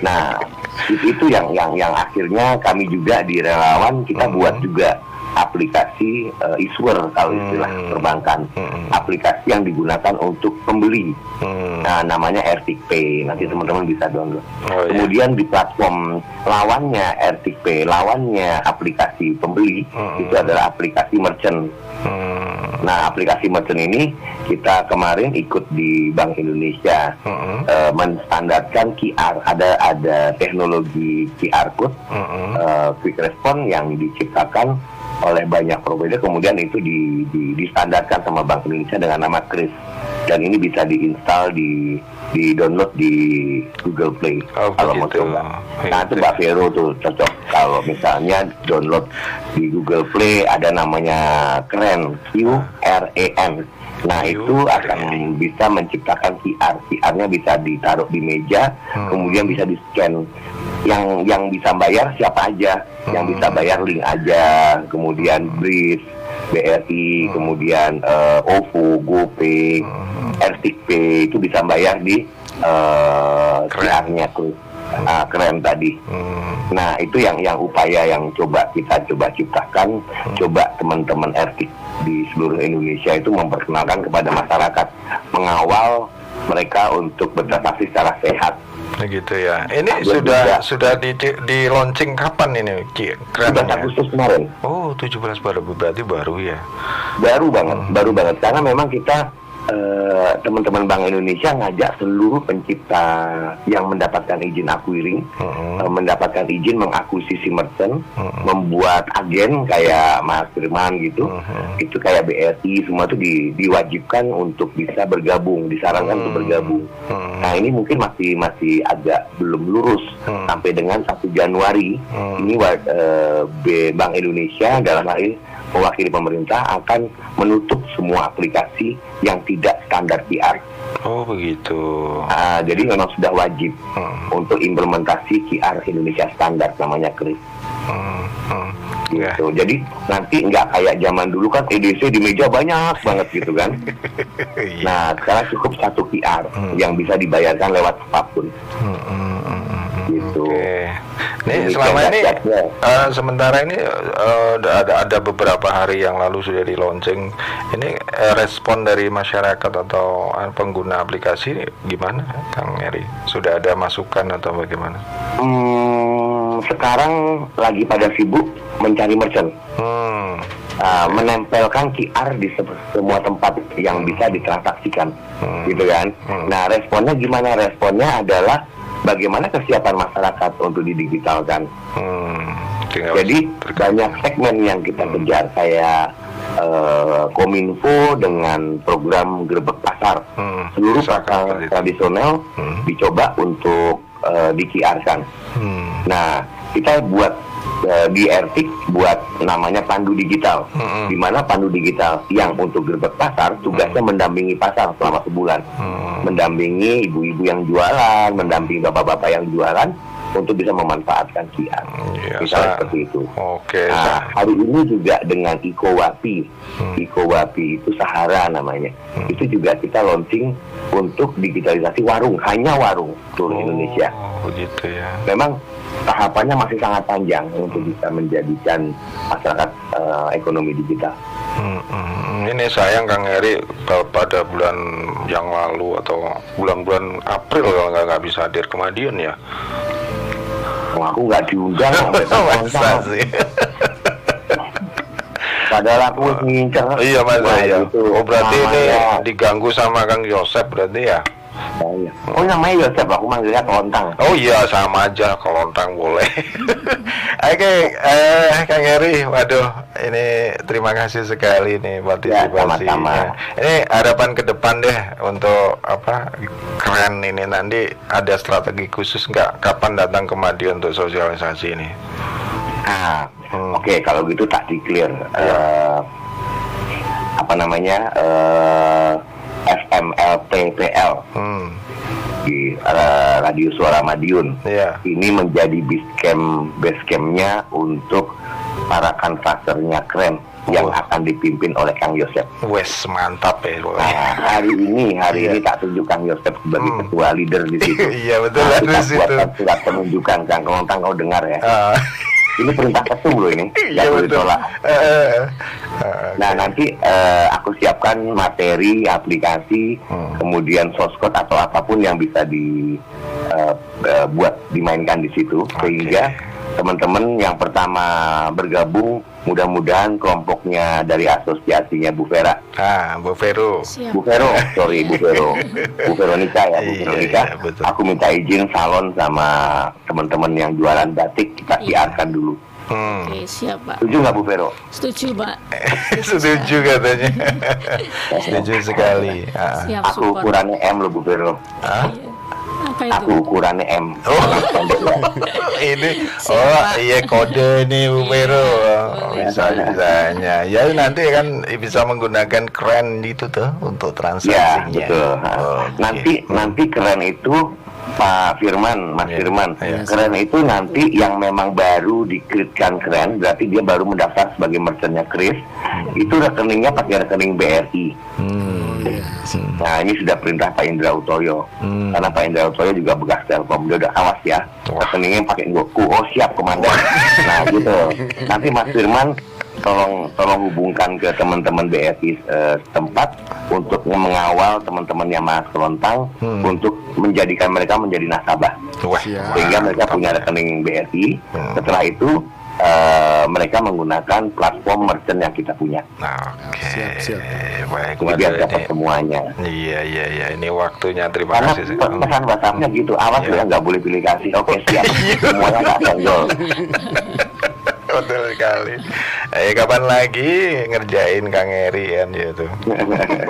Nah itu, itu yang yang yang akhirnya kami juga di relawan kita Hmm. buat juga aplikasi eh, issuer kalau istilah Hmm. perbankan. Hmm. Aplikasi yang digunakan untuk pembeli. Hmm. Nah, namanya Ertik Pay. Nanti teman-teman bisa download. Oh, iya. Kemudian di platform lawannya Ertik Pay, lawannya aplikasi pembeli Mm-mm. itu adalah aplikasi merchant. Hmm. Nah, aplikasi merchant ini kita kemarin ikut di Bank Indonesia Hmm. eh, menstandarkan QR. Ada ada teknologi QR code Hmm. eh, quick response yang diciptakan oleh banyak provider kemudian itu di, di distandarkan sama Bank Indonesia dengan nama Kris dan ini bisa diinstal di di download di Google Play Oh, kalau mau coba. Nah itu Gitu. Mbak Vero tuh cocok kalau misalnya download di Google Play ada namanya keren Q R E N. Nah itu akan bisa menciptakan QR. QR-nya bisa ditaruh di meja, Hmm. kemudian bisa di scan. Yang yang bisa bayar siapa aja? Yang Hmm. bisa bayar link aja, kemudian BRIS, BRI, Hmm. kemudian eh, OVO, GoPay, Ertik Pay itu bisa bayar di eh, Keren. QR-nya tuh. Ah, keren tadi. Hmm. Nah itu yang yang upaya yang coba kita coba ciptakan, Hmm. coba teman-teman RT di seluruh Indonesia itu memperkenalkan kepada masyarakat, mengawal mereka untuk bertransaksi secara sehat. Begitu ya. Ini Gua sudah juga. sudah di di launching kapan ini Ki? 11 Kerennya. Agustus kemarin, Oh, 17 baru berarti baru ya. baru banget, baru banget. Karena memang kita teman-teman Bank Indonesia ngajak seluruh pencipta yang mendapatkan izin acquiring, Hmm. eh, mendapatkan izin mengakuisisi merchant, Hmm. membuat agen kayak Mas Firman gitu, Hmm. itu kayak BRI semua itu di- diwajibkan untuk bisa bergabung, disarankan untuk Hmm. bergabung. Hmm. Nah ini mungkin masih masih agak belum lurus Hmm. sampai dengan 1 Januari Hmm. ini eh, B- Bank Indonesia dalam hal ini mewakili pemerintah akan menutup semua aplikasi yang tidak standar QR. Oh, begitu. Ah, jadi memang sudah wajib Hmm. untuk implementasi QR Indonesia standar namanya KRIS. Hmm. Hmm. Ya. Gitu. Jadi nanti nggak kayak zaman dulu kan EDC di meja banyak banget gitu kan. (laughs) Iya. Nah sekarang cukup satu QR Hmm. yang bisa dibayarkan lewat apa pun. Hmm, hmm, hmm, hmm. Gitu. Oke. Ini selama ini eh, sementara ini eh, ada ada beberapa hari yang lalu sudah di launching. Ini eh, respon dari masyarakat atau pengguna aplikasi gimana, Kang Eri? Sudah ada masukan atau bagaimana? Hmm, sekarang lagi pada sibuk mencari merchant. Hmm. Ah, menempelkan QR di se- semua tempat yang bisa ditransaksikan, Hmm. gitu kan? Hmm. Nah, responnya gimana? Responnya adalah bagaimana kesiapan masyarakat untuk didigitalkan. Hmm. Jadi banyak segmen yang kita kejar kayak eh, Kominfo dengan program gerbek pasar. Hmm. Seluruh pasar tradisional Hmm. dicoba untuk eh, di QR-kan. Hmm. Nah, kita buat eh, di Ertik buat namanya pandu digital. Hmm. Di mana pandu digital yang untuk gerbek pasar tugasnya mendampingi pasar selama sebulan. Hmm. Mendampingi ibu-ibu yang jualan, mendampingi bapak-bapak yang jualan untuk bisa memanfaatkan QR. Iya, Misalnya sa- seperti itu. Oke. Nah, sa- hari ini juga dengan Iko Wapi, Hmm. Iko Wapi itu Sahara namanya. Hmm. Itu juga kita launching untuk digitalisasi warung, hanya warung seluruh Indonesia. Oh, begitu ya. Memang tahapannya masih sangat panjang untuk bisa menjadikan masyarakat eh, ekonomi digital. Hmm, hmm. Ini sayang Kang Eri kalau pada bulan yang lalu atau bulan-bulan April kalau nggak nggak bisa hadir ke Madiun ya. Wah, aku nggak diundang (laughs) Masa sih? Padahal aku ngincer. iya mas Wah, ya. itu Oh berarti ini namanya- diganggu sama Kang Yosep berarti ya? Oh, iya. Oh namanya Yosep, aku manggilnya Kelontang. Oh iya sama aja kelontang boleh. (laughs) Oke, eh Kang Eri, waduh ini terima kasih sekali nih partisipasinya. Ya, sama-sama. ini harapan ke depan deh untuk apa keren ini nanti ada strategi khusus nggak kapan datang ke Madiun untuk sosialisasi ini? Ah, Hmm. oke kalau gitu tak di clear. Iya. Eh, apa namanya eh, FMLPPL Hmm, di eh, Radio Suara Madiun. iya. Ini menjadi base camp base campnya untuk para kanvasernya keren yang akan dipimpin oleh Kang Yosep. Wes mantap ya pokoknya. Nah, hari ini, hari ini tak tunjuk Kang Yosep sebagai Hmm. ketua leader di situ. (laughs) Iya, betul, Nah, kita buatkan surat penunjukan Kang Kelontang kau dengar ya. Ah, Ini perintah ketum loh ini, Iya betul. ditolak. Eh, eh, eh. Nah nanti eh, aku siapkan materi, aplikasi, Hmm. kemudian source code atau apa pun yang bisa di eh, eh, buat dimainkan di situ sehingga teman-teman yang pertama bergabung mudah-mudahan kelompoknya dari asosiasinya Bu Vera, Ah, Bu Vero. Siap. Bu Vero, sorry Bu Vero, Bu Veronica ya Bu Iya, Veronica. iya, betul. Aku minta izin salon sama teman-teman yang jualan batik kita Iya. siarkan dulu. Hmm. Oke, siap Pak. Setuju nggak Bu Vero? Setuju Pak. (laughs) Setuju katanya. (laughs) Setuju sekali. Ah. Siap Aku ukurannya M loh Bu Vero. Ah. Iya. Apa itu? Aku ukurannya M. Oh. Ya. (laughs) ini oh iya kode nih Bu Iya, Vero Oh, bisa bisanya ya nanti kan bisa menggunakan keren itu tuh untuk Ya, transaksinya betul. Oh, nanti gitu. nanti keren itu Pak Firman, Mas Iya, Firman. iya. Keren itu nanti yang memang baru dikritkan keren, berarti dia baru mendaftar sebagai merchantnya Kris. Itu rekeningnya pakai rekening BRI. hmm. Nah ini sudah perintah Pak Indra Utoyo. Hmm. Karena Pak Indra Utoyo juga bekas Telkom. Dia udah awas ya. Rekeningnya pakai goku. Oh siap komandan. (laughs) nah gitu. Nanti Mas Firman tolong tolong hubungkan ke teman-teman BRI eh, setempat untuk mengawal teman-temannya Mas Kelontang Hmm. untuk menjadikan mereka menjadi nasabah Wah, sehingga mereka punya rekening BRI. Hmm. Setelah itu eh, mereka menggunakan platform merchant yang kita punya. Nah, Oke, Siap, siap. baik. Jadi biar waduh, dapat semuanya. Iya iya iya ini waktunya terima Karena kasih. pe- pesan WhatsAppnya gitu, awas Iya. ya nggak boleh pilih kasih. Oke siap, (laughs) semuanya nggak senggol. (laughs) Betul sekali. Eh kapan lagi ngerjain Kang Eri kan gitu.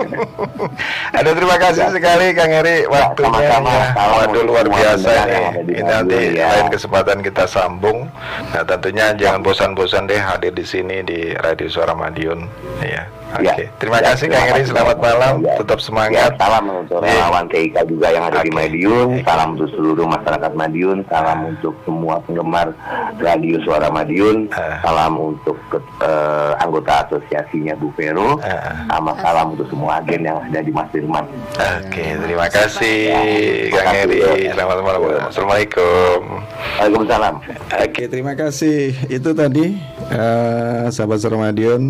(laughs) Aduh terima kasih sekali Kang Eri waktunya. sama-sama. ya. Salam Waduh untuk luar biasa nih. ada Ini nanti ya. lain kesempatan kita sambung. Nah tentunya jangan bosan-bosan deh hadir di sini di Radio Suara Madiun. Ya. Oke. Ya. Terima Ya, kasih Kang Eri. Selamat malam. Ya. Tetap Ya, semangat. salam untuk Iya. relawan TIK juga yang ada di Oke. Madiun. Salam untuk seluruh masyarakat Madiun. Salam untuk semua penggemar radio Suara Madiun. Ah. Salam untuk ke- eh, anggota asosiasinya Bu Vero. Ah. Sama salam untuk semua agen yang ada di Mas Firman. Oke, terima kasih Ya, Kang Eri. Selamat malam. Assalamualaikum. Waalaikumsalam. Oke, terima kasih. Itu tadi eh, sahabat Sermadion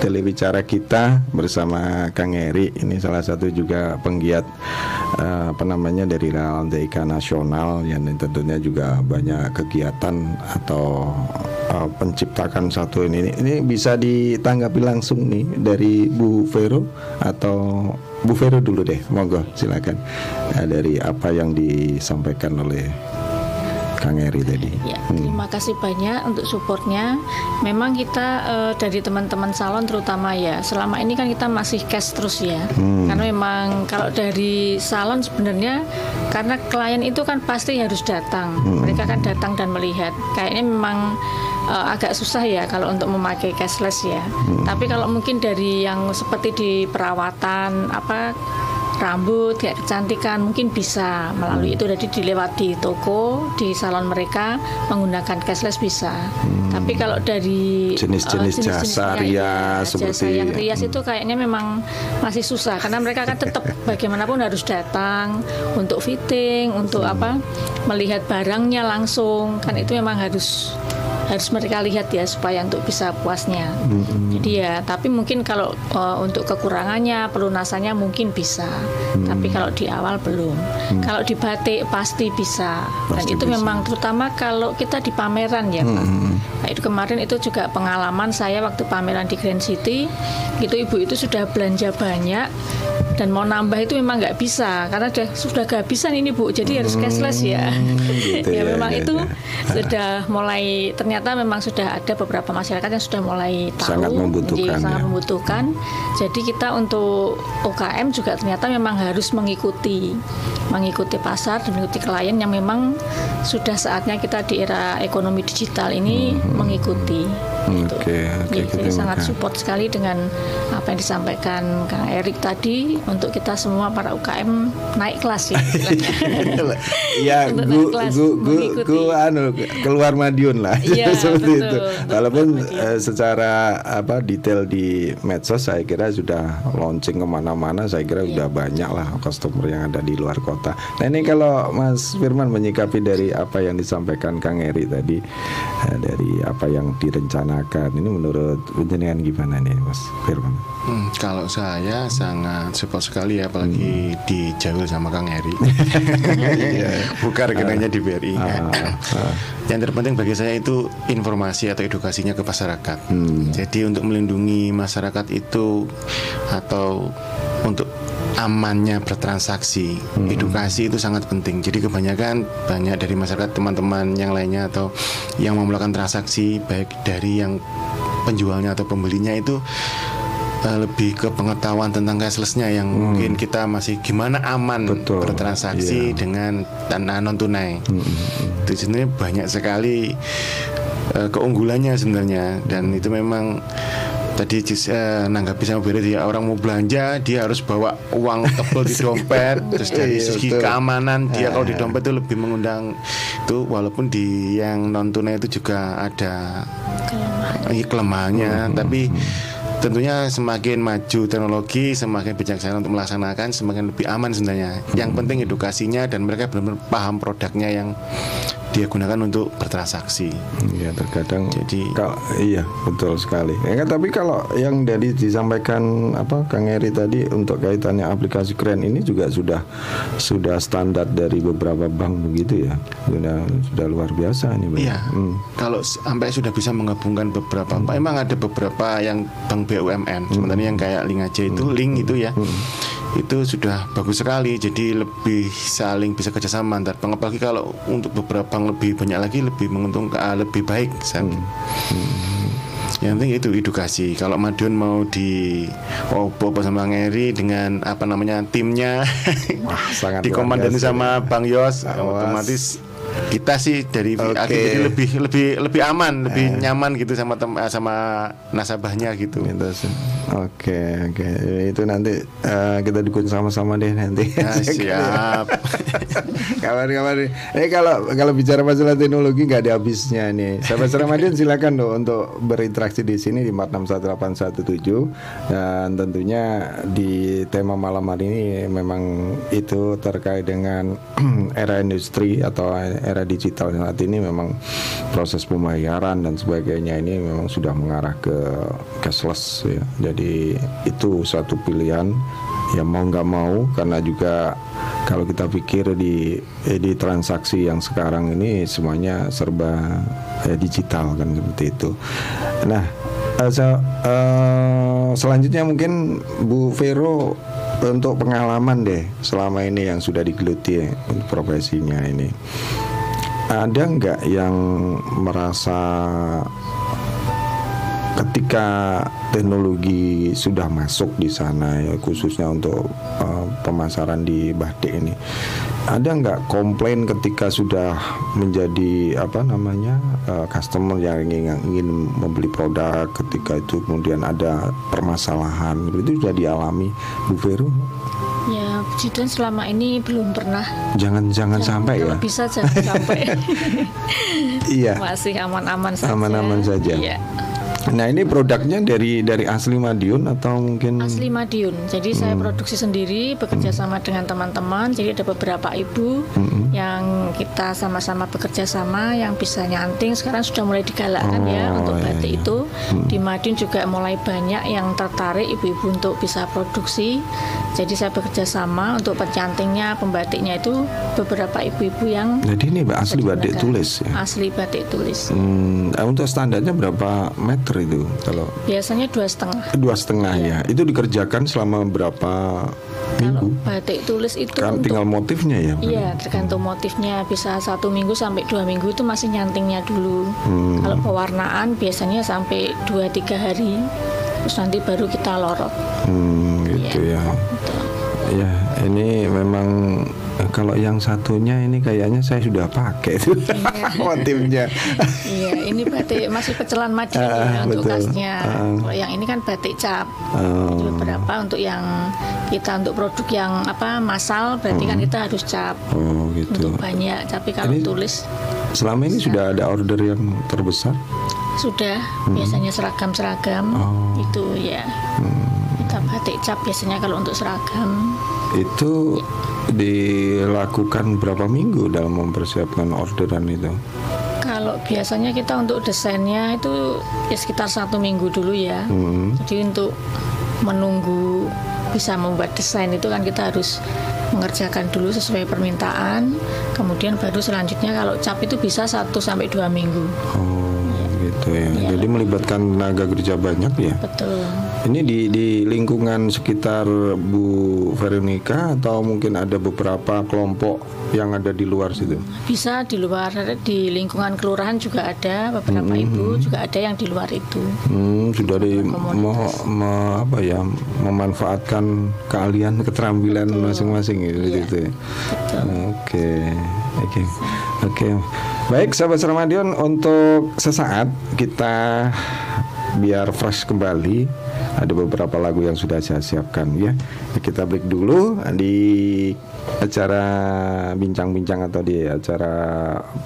telebicara kita bersama Kang Eri. Ini salah satu juga penggiat eh, apa namanya dari TIK nasional yang tentunya juga banyak kegiatan atau eh, penciptakan satu ini. Ini bisa ditanggapi langsung nih dari Bu Vero atau Bu Vero dulu deh, monggo silakan Eh, dari apa yang disampaikan oleh Kang Eri tadi. Ya, Hmm. terima kasih banyak untuk supportnya. Memang kita eh, dari teman-teman salon terutama ya, selama ini kan kita masih cash terus ya. Hmm. Karena memang kalau dari salon sebenarnya karena klien itu kan pasti harus datang. Hmm. Mereka kan datang dan melihat. Kayaknya memang eh, agak susah ya kalau untuk memakai cashless ya. Hmm. Tapi kalau mungkin dari yang seperti di perawatan apa rambut kayak kecantikan mungkin bisa melalui itu. Jadi dilihat di toko di salon mereka menggunakan cashless bisa. Tapi kalau dari Hmm. Jenis-jenis eh, jasa rias jasa seperti- yang rias itu. kayaknya memang masih susah. Karena mereka kan tetap (laughs) bagaimanapun harus datang untuk fitting untuk apa melihat barangnya langsung. Kan itu memang harus harus mereka lihat ya supaya untuk bisa puasnya. Jadi ya, tapi mungkin kalau uh, untuk kekurangannya, pelunasannya mungkin bisa. Tapi kalau di awal belum. Kalau di batik pasti bisa. Dan Pasti itu bisa. memang terutama kalau kita di pameran ya, Pak. Nah, itu kemarin itu juga pengalaman saya waktu pameran di Grand City, itu ibu itu sudah belanja banyak dan mau nambah itu memang nggak bisa karena sudah sudah kehabisan ini bu jadi harus cashless ya gitu ya, ya, memang ya, itu ya. sudah mulai ternyata memang sudah ada beberapa masyarakat yang sudah mulai tahu Sangat membutuhkan, jadi sangat ya. membutuhkan jadi kita untuk UKM juga ternyata memang harus mengikuti mengikuti pasar dan mengikuti klien yang memang sudah saatnya kita di era ekonomi digital ini Hmm. mengikuti gitu. Oke, oke, Ya, kita jadi sangat support sekali dengan apa yang disampaikan Kang Erik tadi untuk kita semua para UKM naik kelas ya. (laughs) ya Untuk gu, gu, gu, gu, anu keluar Madiun lah Iya, (laughs) seperti betul. itu walaupun eh, secara apa detail di medsos saya kira sudah launching ke mana-mana saya kira Iya. sudah banyak lah customer yang ada di luar kota nah ini kalau Mas Firman menyikapi dari apa yang disampaikan Kang Eri tadi eh, dari apa yang direncanakan ini menurut penjenengan gimana nih Mas Firman Hmm, kalau saya sangat support sekali ya, apalagi dijauh sama Kang Eri. (laughs) Bukan rekeningnya di BRI. Yang terpenting bagi saya itu informasi atau edukasinya ke masyarakat. Jadi untuk melindungi masyarakat itu atau untuk amannya bertransaksi, edukasi itu sangat penting. Jadi kebanyakan banyak dari masyarakat teman-teman yang lainnya atau yang melakukan transaksi baik dari yang penjualnya atau pembelinya itu eh, lebih ke pengetahuan tentang cashlessnya yang mungkin kita masih gimana aman Betul, bertransaksi dengan dana non tunai. Itu sebenarnya banyak sekali eh, keunggulannya sebenarnya. Dan itu memang tadi eh, nanggapi sama Beri ya orang mau belanja dia harus bawa uang tebel di (laughs) dompet terus dari Iya, segi betul. keamanan dia kalau di dompet itu lebih mengundang itu walaupun di yang non tunai itu juga ada ini kelemahannya. Tapi tentunya semakin maju teknologi semakin bijaksana untuk melaksanakan semakin lebih aman sebenarnya. Yang penting edukasinya dan mereka benar-benar paham produknya yang dia gunakan untuk bertransaksi Iya terkadang Jadi- kalau iya betul sekali. Ya kan tapi kalau yang dari disampaikan apa Kang Eri tadi untuk kaitannya aplikasi keren ini juga sudah sudah standar dari beberapa bank begitu ya. Sudah sudah luar biasa ini Bang. Iya. Hmm. Kalau sampai sudah bisa menggabungkan beberapa bank, emang ada beberapa yang bank BUMN, sebenarnya yang kayak Link aja itu, Link itu ya, itu sudah bagus sekali. Jadi lebih saling bisa kerjasama antar bank. Apalagi kalau untuk beberapa bank lebih banyak lagi, lebih menguntungkan, ah, lebih baik. saya- Yang penting itu edukasi. Kalau Madiun mau di Opo sama Ngeri dengan apa namanya timnya, sangat (laughs) luar dikomandani sama Bang Yos, Awas. otomatis kita sih dari Oke. VAG jadi lebih lebih lebih aman, lebih nyaman gitu sama tem eh, sama nasabahnya gitu. Gitu. Oke oke itu nanti eh, kita dukung sama-sama deh nanti. (laughs) Ya, siap. (laughs) Kabar-kabar. Eh kalau kalau bicara masalah teknologi nggak ada habisnya nih. Sahabat Ramadhan silakan dong untuk berinteraksi di sini di 461817 dan tentunya di tema malam hari ini memang itu terkait dengan (clears throat) era industri atau era digital saat ini memang proses pembayaran dan sebagainya ini memang sudah mengarah ke cashless ya. Jadi itu satu pilihan ya mau nggak mau karena juga kalau kita pikir di eh, di transaksi yang sekarang ini semuanya serba eh, digital kan seperti itu. Nah, eh, se- eh, selanjutnya mungkin Bu Vero untuk pengalaman deh selama ini yang sudah digeluti ya, profesinya ini. Ada nggak yang merasa ketika teknologi sudah masuk di sana ya khususnya untuk uh, pemasaran di batik ini ada nggak komplain ketika sudah menjadi apa namanya uh, customer yang ingin, ingin membeli produk ketika itu kemudian ada permasalahan itu sudah dialami Bu Vero Ya, puji Tuhan selama ini belum pernah. jangan jangan sampai ya bisa jangan (laughs) sampai. iya Masih aman-aman saja. Aman-aman saja. Iya. nah ini produknya dari dari asli Madiun atau mungkin Asli Madiun. Jadi saya produksi sendiri, bekerja sama dengan teman-teman. Jadi ada beberapa ibu yang kita sama-sama bekerja sama, yang bisa nyanting. Sekarang sudah mulai digalakkan ya Oh, untuk iya, batik iya. itu. Di Madiun juga mulai banyak yang tertarik ibu-ibu untuk bisa produksi. Jadi saya bekerja sama untuk pencantingnya, pembatiknya itu beberapa ibu-ibu yang jadi ini asli batik tulis ya Asli batik tulis. Hmm, untuk standarnya berapa meter itu kalau Biasanya dua setengah. dua setengah ya itu dikerjakan selama berapa Kalau minggu batik tulis itu kan untuk tinggal motifnya ya Iya, tergantung motifnya. Bisa satu minggu sampai dua minggu itu masih nyantingnya dulu. Hmm. Kalau pewarnaan biasanya sampai dua tiga hari. Terus nanti baru kita lorot. Hmm, gitu ya ya ini memang eh, kalau yang satunya ini kayaknya saya sudah pakai itu (laughs) motifnya. Iya, ini batik masih pecelan madu Ah, ya untuk betul. kasnya. Ah. Kalau yang ini kan batik cap. Oh. Jadi beberapa untuk yang kita untuk produk yang apa masal berarti kan kita harus cap Oh gitu. untuk banyak. Tapi kalau Ini- tulis Selama ini sudah ada order yang terbesar? sudah biasanya seragam-seragam Oh. itu ya. Kita batik cap biasanya kalau untuk seragam Itu dilakukan berapa minggu dalam mempersiapkan orderan itu? Kalau biasanya kita untuk desainnya itu ya sekitar satu minggu dulu ya. Hmm. Jadi untuk menunggu bisa membuat desain itu kan kita harus mengerjakan dulu sesuai permintaan. Kemudian baru selanjutnya kalau cap itu bisa 1 sampai dua minggu. Oh gitu ya. Iya. Jadi melibatkan tenaga kerja banyak ya. Betul. Ini di di lingkungan sekitar Bu Veronica atau mungkin ada beberapa kelompok yang ada di luar situ? Bisa di luar di lingkungan kelurahan juga ada beberapa ibu juga ada yang di luar itu. Hmm, sudah di me- me- apa ya memanfaatkan keahlian keterampilan masing-masing gitu, gitu ya. Oke, oke, oke. Baik, sahabat Ramadion, untuk sesaat kita biar fresh kembali. Ada beberapa lagu yang sudah saya siapkan ya. Kita break dulu di acara bincang-bincang atau di acara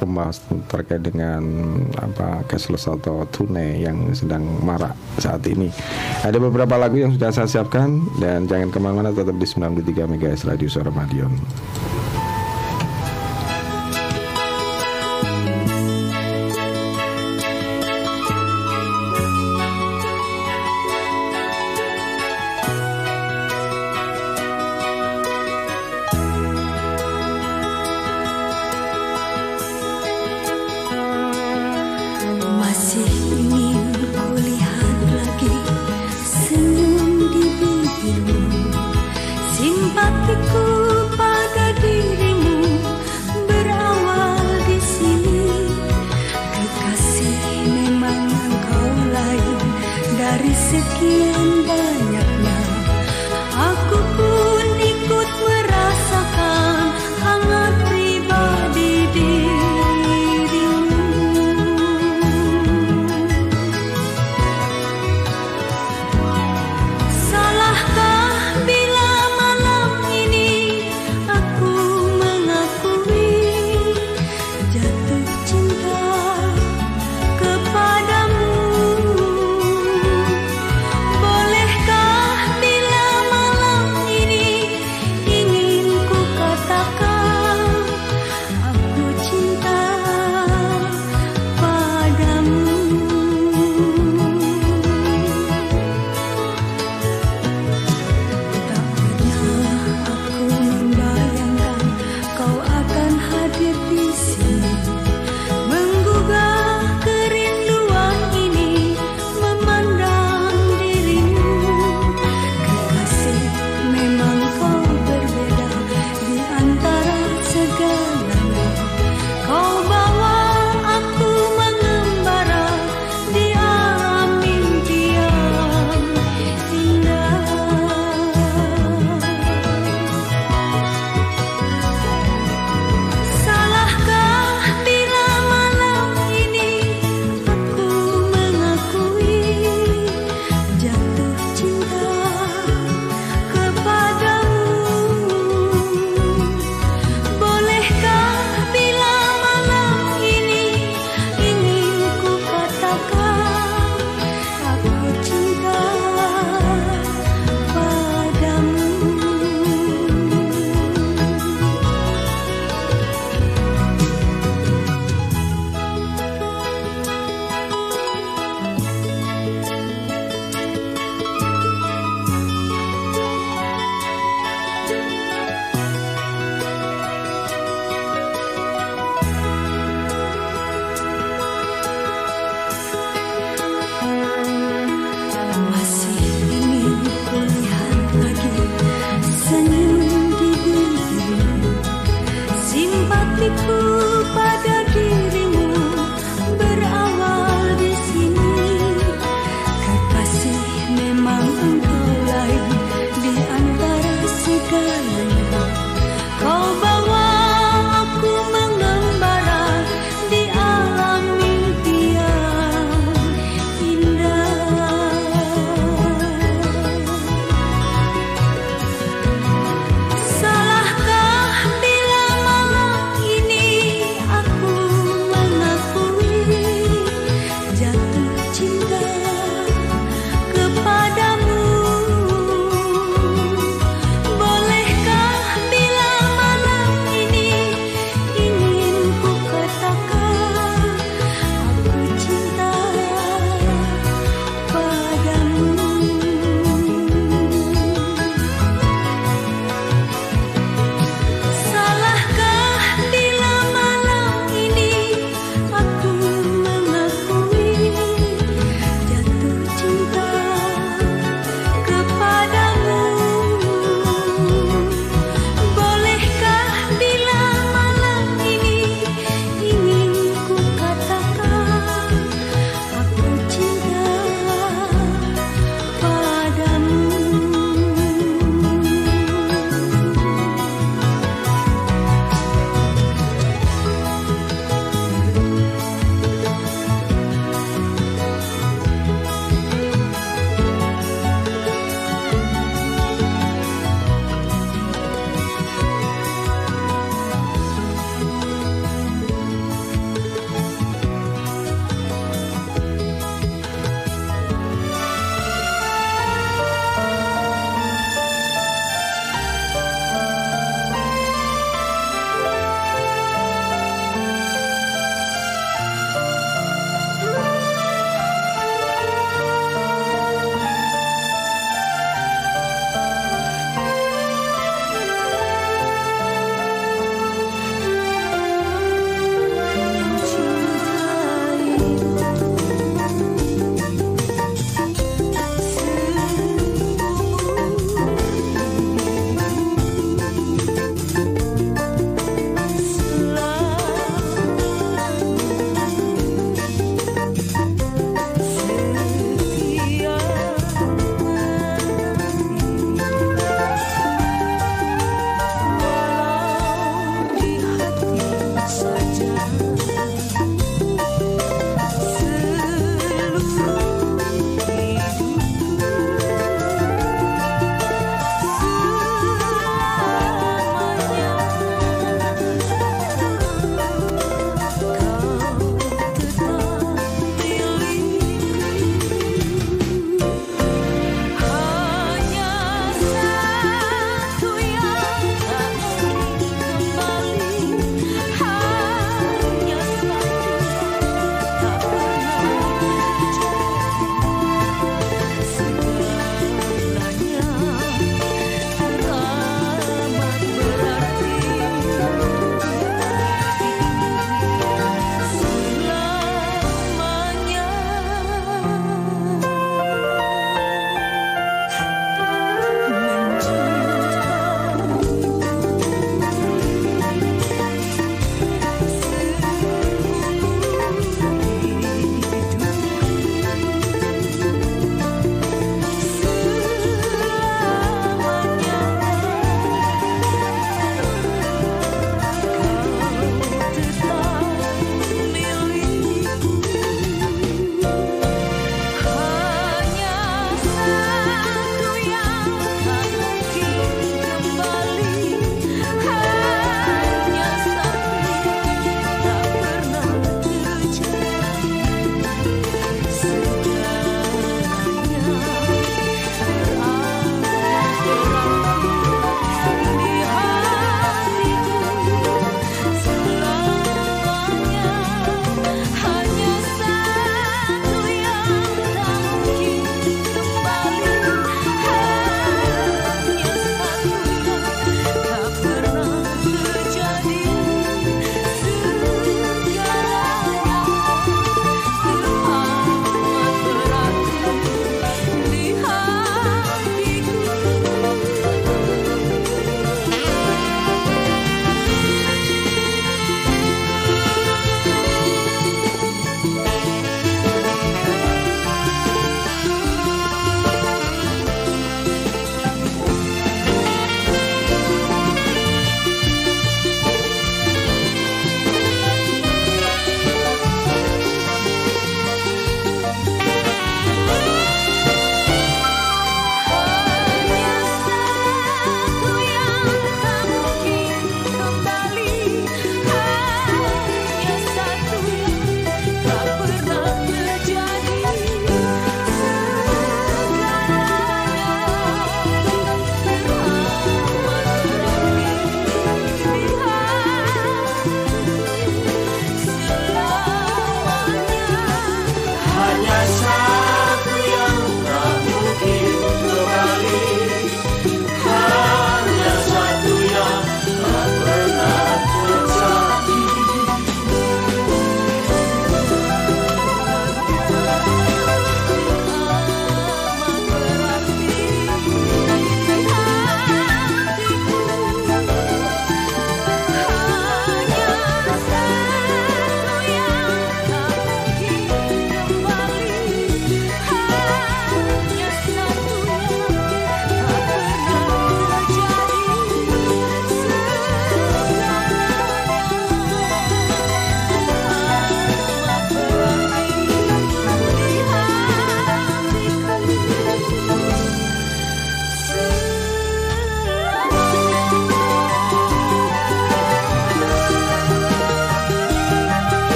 pembahasan terkait dengan apa cashless atau tunai yang sedang marak saat ini. Ada beberapa lagu yang sudah saya siapkan dan jangan ke mana-mana tetap di 93 MHz Radio Suara Madiun.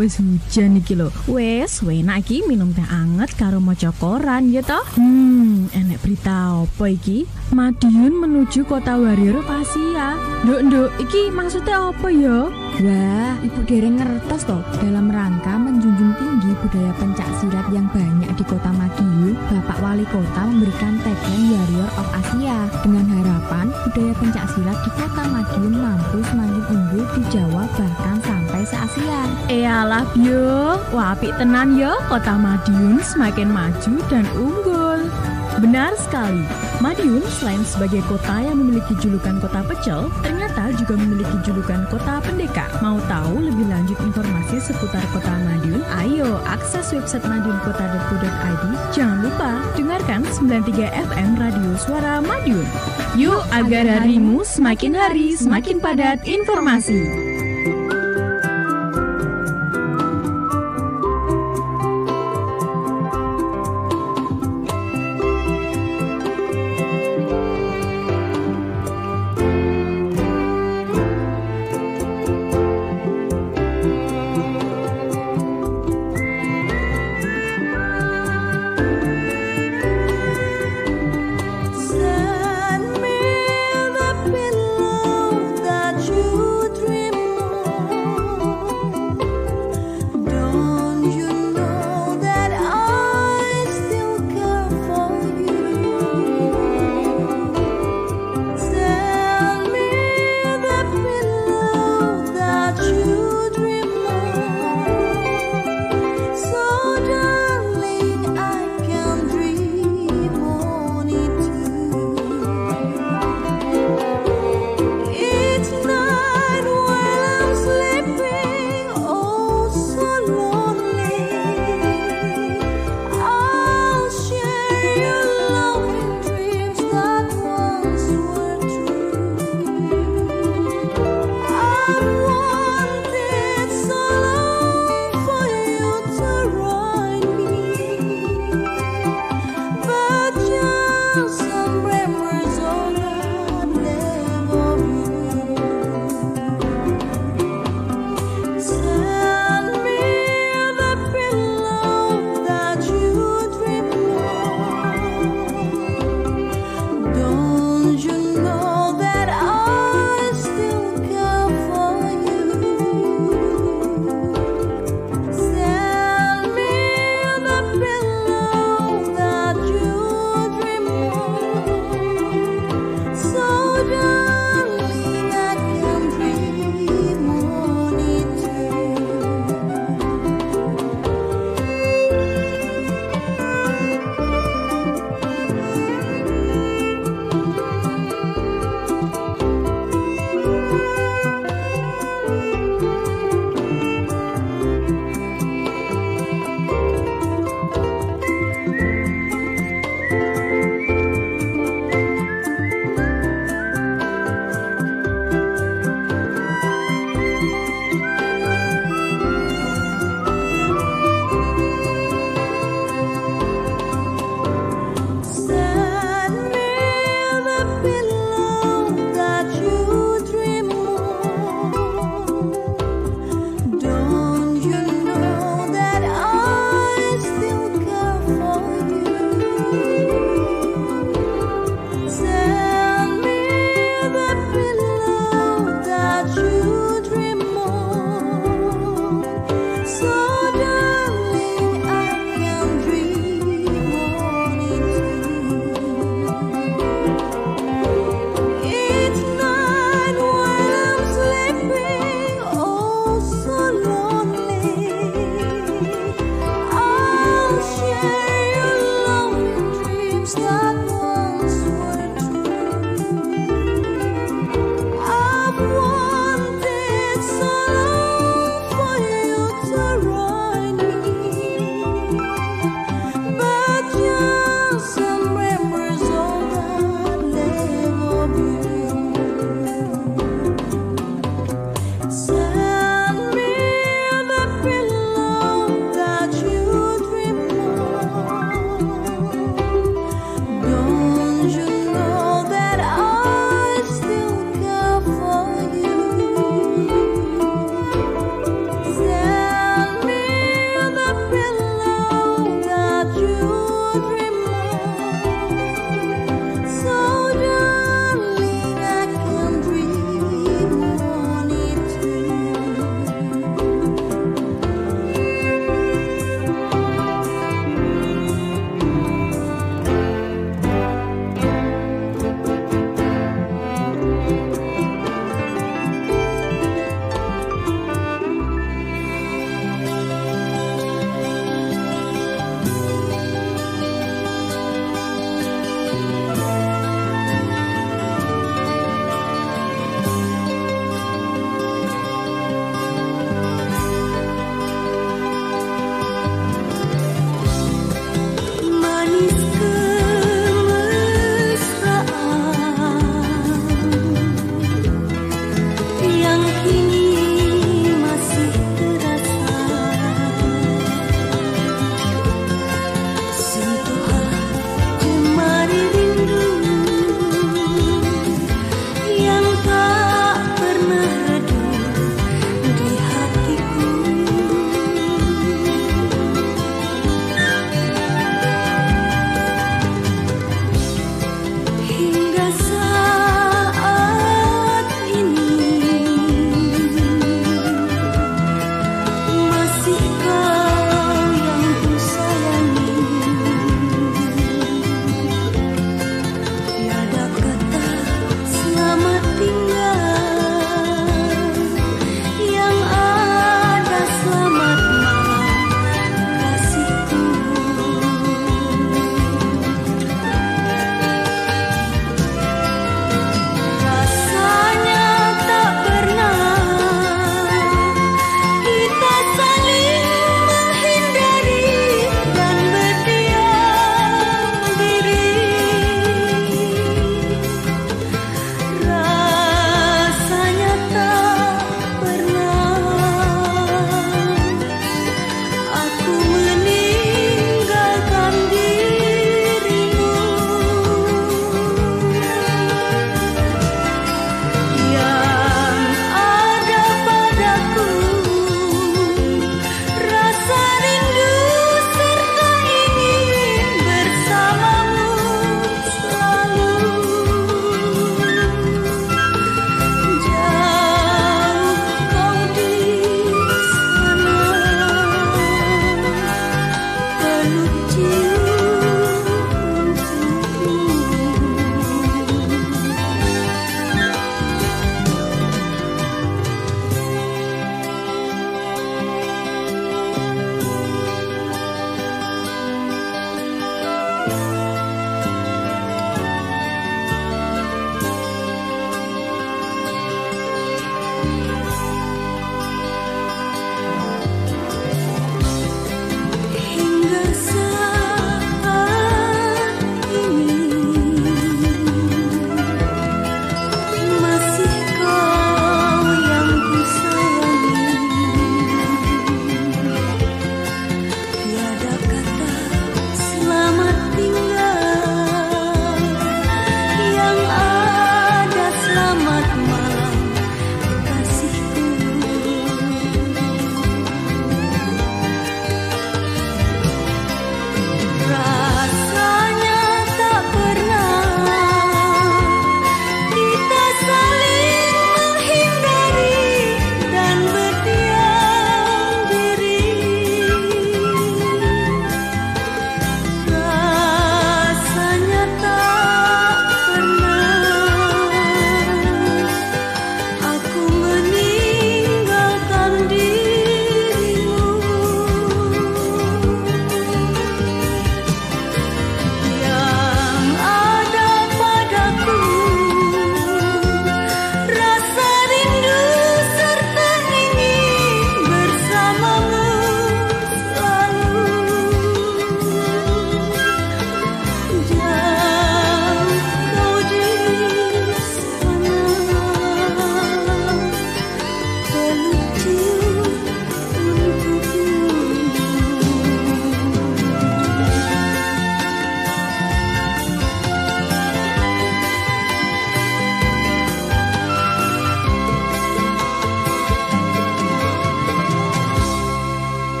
Wis hujan iki lho. Wes, enak iki minum teh anget karo maca koran ya toh. Hmm, enek berita apa iki? Madiun menuju kota Warrior Pasia. Nduk, nduk, iki maksudnya apa ya? Wah, Ibu Dereng ngertos toh dalam rangka budaya pencak silat yang banyak di kota Madiun, Bapak Wali Kota memberikan tagline Warrior of Asia dengan harapan budaya pencak silat di kota Madiun mampu semakin unggul di Jawa bahkan sampai se-Asia. Eyalah Bio, wah apik tenan ya kota Madiun semakin maju dan unggul. Benar sekali, Madiun selain sebagai kota yang memiliki julukan kota pecel, ternyata juga memiliki julukan kota pendekar. Mau tahu lebih lanjut informasi seputar kota Madiun? Ayo akses website madiunkota.co.id. Jangan lupa dengarkan 93 FM Radio Suara Madiun. Yuk agar harimu semakin hari semakin padat informasi.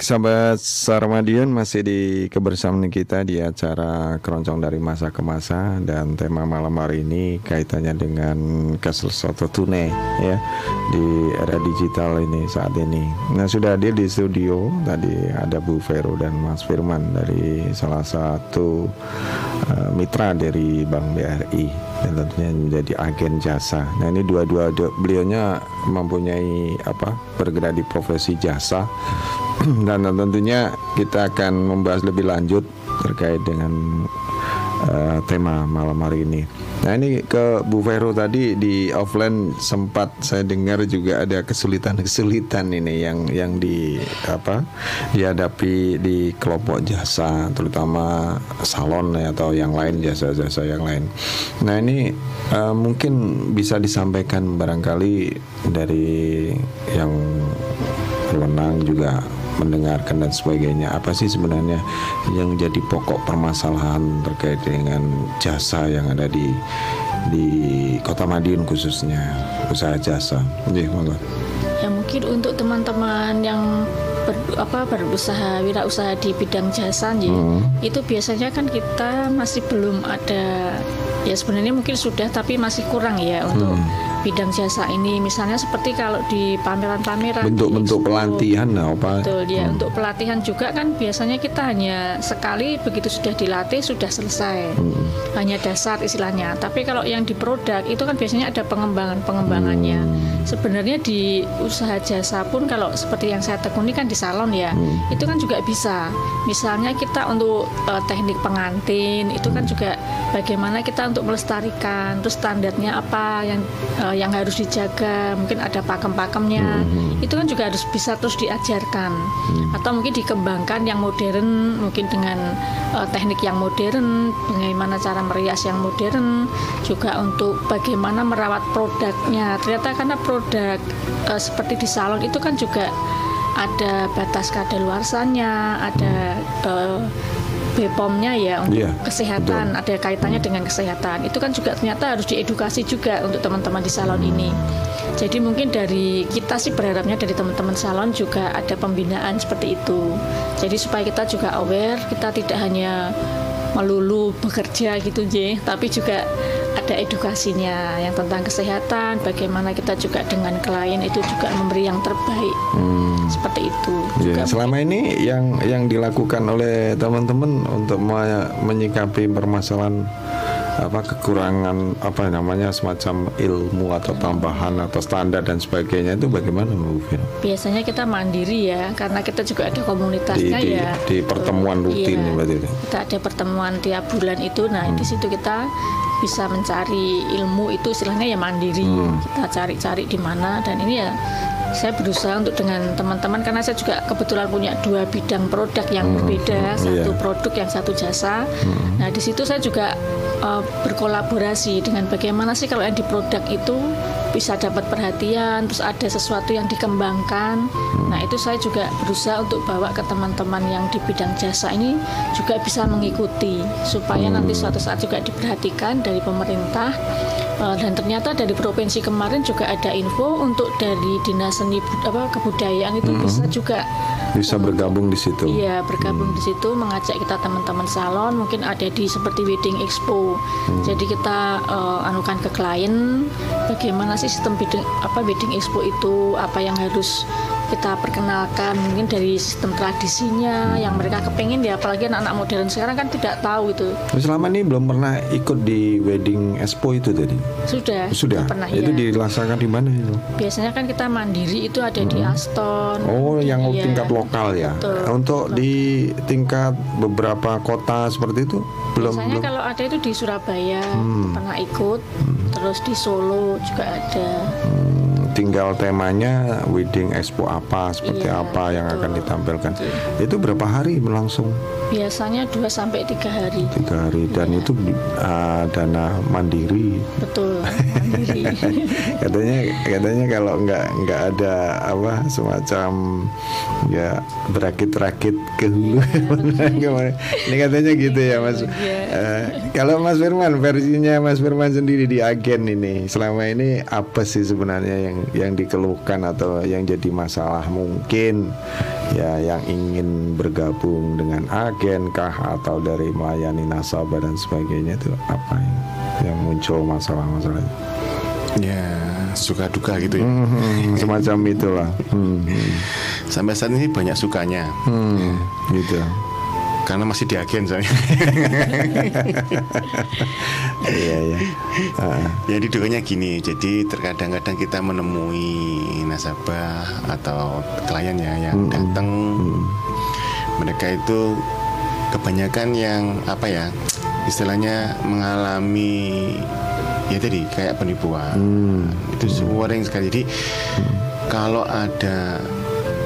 Sahabat Sarmadion masih di kebersamaan kita di acara keroncong dari masa ke masa. Dan tema malam hari ini kaitannya dengan kasus soto tune ya di era digital ini saat ini. Nah sudah hadir di studio. Tadi ada Bu Vero dan Mas Firman dari salah satu uh, mitra dari Bank BRI dan tentunya menjadi agen jasa. Nah ini dua-dua beliaunya mempunyai apa bergerak di profesi jasa (clears throat) dan tentunya kita akan membahas lebih lanjut terkait dengan uh, tema malam hari ini. Nah ini ke Bu Vero tadi di offline sempat saya dengar juga ada kesulitan-kesulitan ini yang yang di apa dihadapi di kelompok jasa terutama salon ya, atau yang lain jasa-jasa yang lain. Nah ini uh, mungkin bisa disampaikan barangkali dari yang berwenang juga mendengarkan dan sebagainya. Apa sih sebenarnya yang jadi pokok permasalahan terkait dengan jasa yang ada di di Kota Madiun khususnya usaha jasa? Monggo. Ya mungkin untuk teman-teman yang ber, apa berusaha wirausaha di bidang jasa ya, hmm. itu biasanya kan kita masih belum ada ya sebenarnya mungkin sudah tapi masih kurang ya untuk hmm bidang jasa ini misalnya seperti kalau di pameran-pameran bentuk-bentuk pelatihan nah, apa betul ya hmm. untuk pelatihan juga kan biasanya kita hanya sekali begitu sudah dilatih sudah selesai hmm. hanya dasar istilahnya tapi kalau yang di produk itu kan biasanya ada pengembangan-pengembangannya hmm. sebenarnya di usaha jasa pun kalau seperti yang saya tekuni kan di salon ya hmm. itu kan juga bisa misalnya kita untuk uh, teknik pengantin itu kan juga bagaimana kita untuk melestarikan terus standarnya apa yang uh, uh, yang harus dijaga mungkin ada pakem-pakemnya hmm. itu kan juga harus bisa terus diajarkan hmm. atau mungkin dikembangkan yang modern mungkin dengan uh, teknik yang modern bagaimana cara merias yang modern juga untuk bagaimana merawat produknya ternyata karena produk uh, seperti di salon itu kan juga ada batas kadaluarsanya ada uh, BPOM-nya ya untuk Iya, kesehatan. ada kaitannya dengan kesehatan. Itu kan juga ternyata harus diedukasi juga untuk teman-teman di salon ini. Jadi mungkin dari kita sih berharapnya dari teman-teman salon juga ada pembinaan seperti itu. Jadi supaya kita juga aware kita tidak hanya melulu bekerja gitu J tapi juga ada edukasinya yang tentang kesehatan bagaimana kita juga dengan klien itu juga memberi yang terbaik. Seperti itu Ya, Juga. selama ini yang yang dilakukan oleh teman-teman untuk me- menyikapi permasalahan apa kekurangan apa namanya semacam ilmu atau tambahan atau standar dan sebagainya itu bagaimana Bu Vin? biasanya kita mandiri ya karena kita juga ada komunitasnya Di- di- ya di pertemuan rutin Iya. berarti kita ada pertemuan tiap bulan itu nah Hmm. di situ kita bisa mencari ilmu itu istilahnya ya mandiri Hmm. kita cari-cari di mana dan ini ya saya berusaha untuk dengan teman-teman karena saya juga kebetulan punya dua bidang produk yang berbeda satu iya. produk yang satu jasa nah di situ saya juga uh, berkolaborasi dengan bagaimana sih kalau yang di produk itu bisa dapat perhatian terus ada sesuatu yang dikembangkan. Nah itu saya juga berusaha untuk bawa ke teman-teman yang di bidang jasa ini juga bisa mengikuti supaya nanti suatu saat juga diperhatikan dari pemerintah dan ternyata dari provinsi kemarin juga ada info untuk dari dinas seni apa kebudayaan itu bisa juga Bisa bergabung di situ. Iya bergabung di situ mengajak kita teman-teman salon mungkin ada di seperti wedding expo. Jadi kita eh, anukan ke klien bagaimana sih sistem wedding apa wedding expo itu apa yang harus kita perkenalkan mungkin dari sistem tradisinya yang mereka kepengen ya apalagi anak-anak modern sekarang kan tidak tahu itu Selama ini belum pernah ikut di wedding expo itu tadi. sudah Sudah. pernah itu iya. dilaksanakan di mana itu? biasanya kan kita mandiri itu ada di Aston Oh, yang Iya. tingkat lokal ya. Betul. Untuk di tingkat beberapa kota seperti itu belum Biasanya belum. Hmm. kalau ada itu di Surabaya pernah ikut, terus di Solo juga ada. Hmm, tinggal temanya wedding expo apa seperti Iya, apa yang akan betul. ditampilkan. Itu berapa hari berlangsung? Biasanya 2 sampai tiga hari. Tiga hari dan Iya. itu uh, dana mandiri. Betul, (laughs) mandiri. katanya katanya kalau nggak nggak ada apa semacam ya berakit-rakit ke hulu (laughs) Gimana? ini katanya gitu ya mas Eh, kalau mas Firman versinya mas Firman sendiri di agen ini selama ini apa sih sebenarnya yang yang dikeluhkan atau yang jadi masalah mungkin ya yang ingin bergabung dengan agen kah atau dari melayani nasabah dan sebagainya itu apa yang, yang muncul masalah-masalahnya ya suka duka gitu ya Hmm, semacam itulah. Hmm, hmm, sampai saat ini banyak sukanya hmm, gitu. Karena masih di agen saya (laughs) Iya iya. Ah, Jadi dukanya gini, jadi terkadang-kadang kita menemui nasabah atau klien ya yang datang, mereka itu kebanyakan yang apa ya, istilahnya mengalami ya tadi kayak penipuan. Itu semua yang sekali. Jadi kalau ada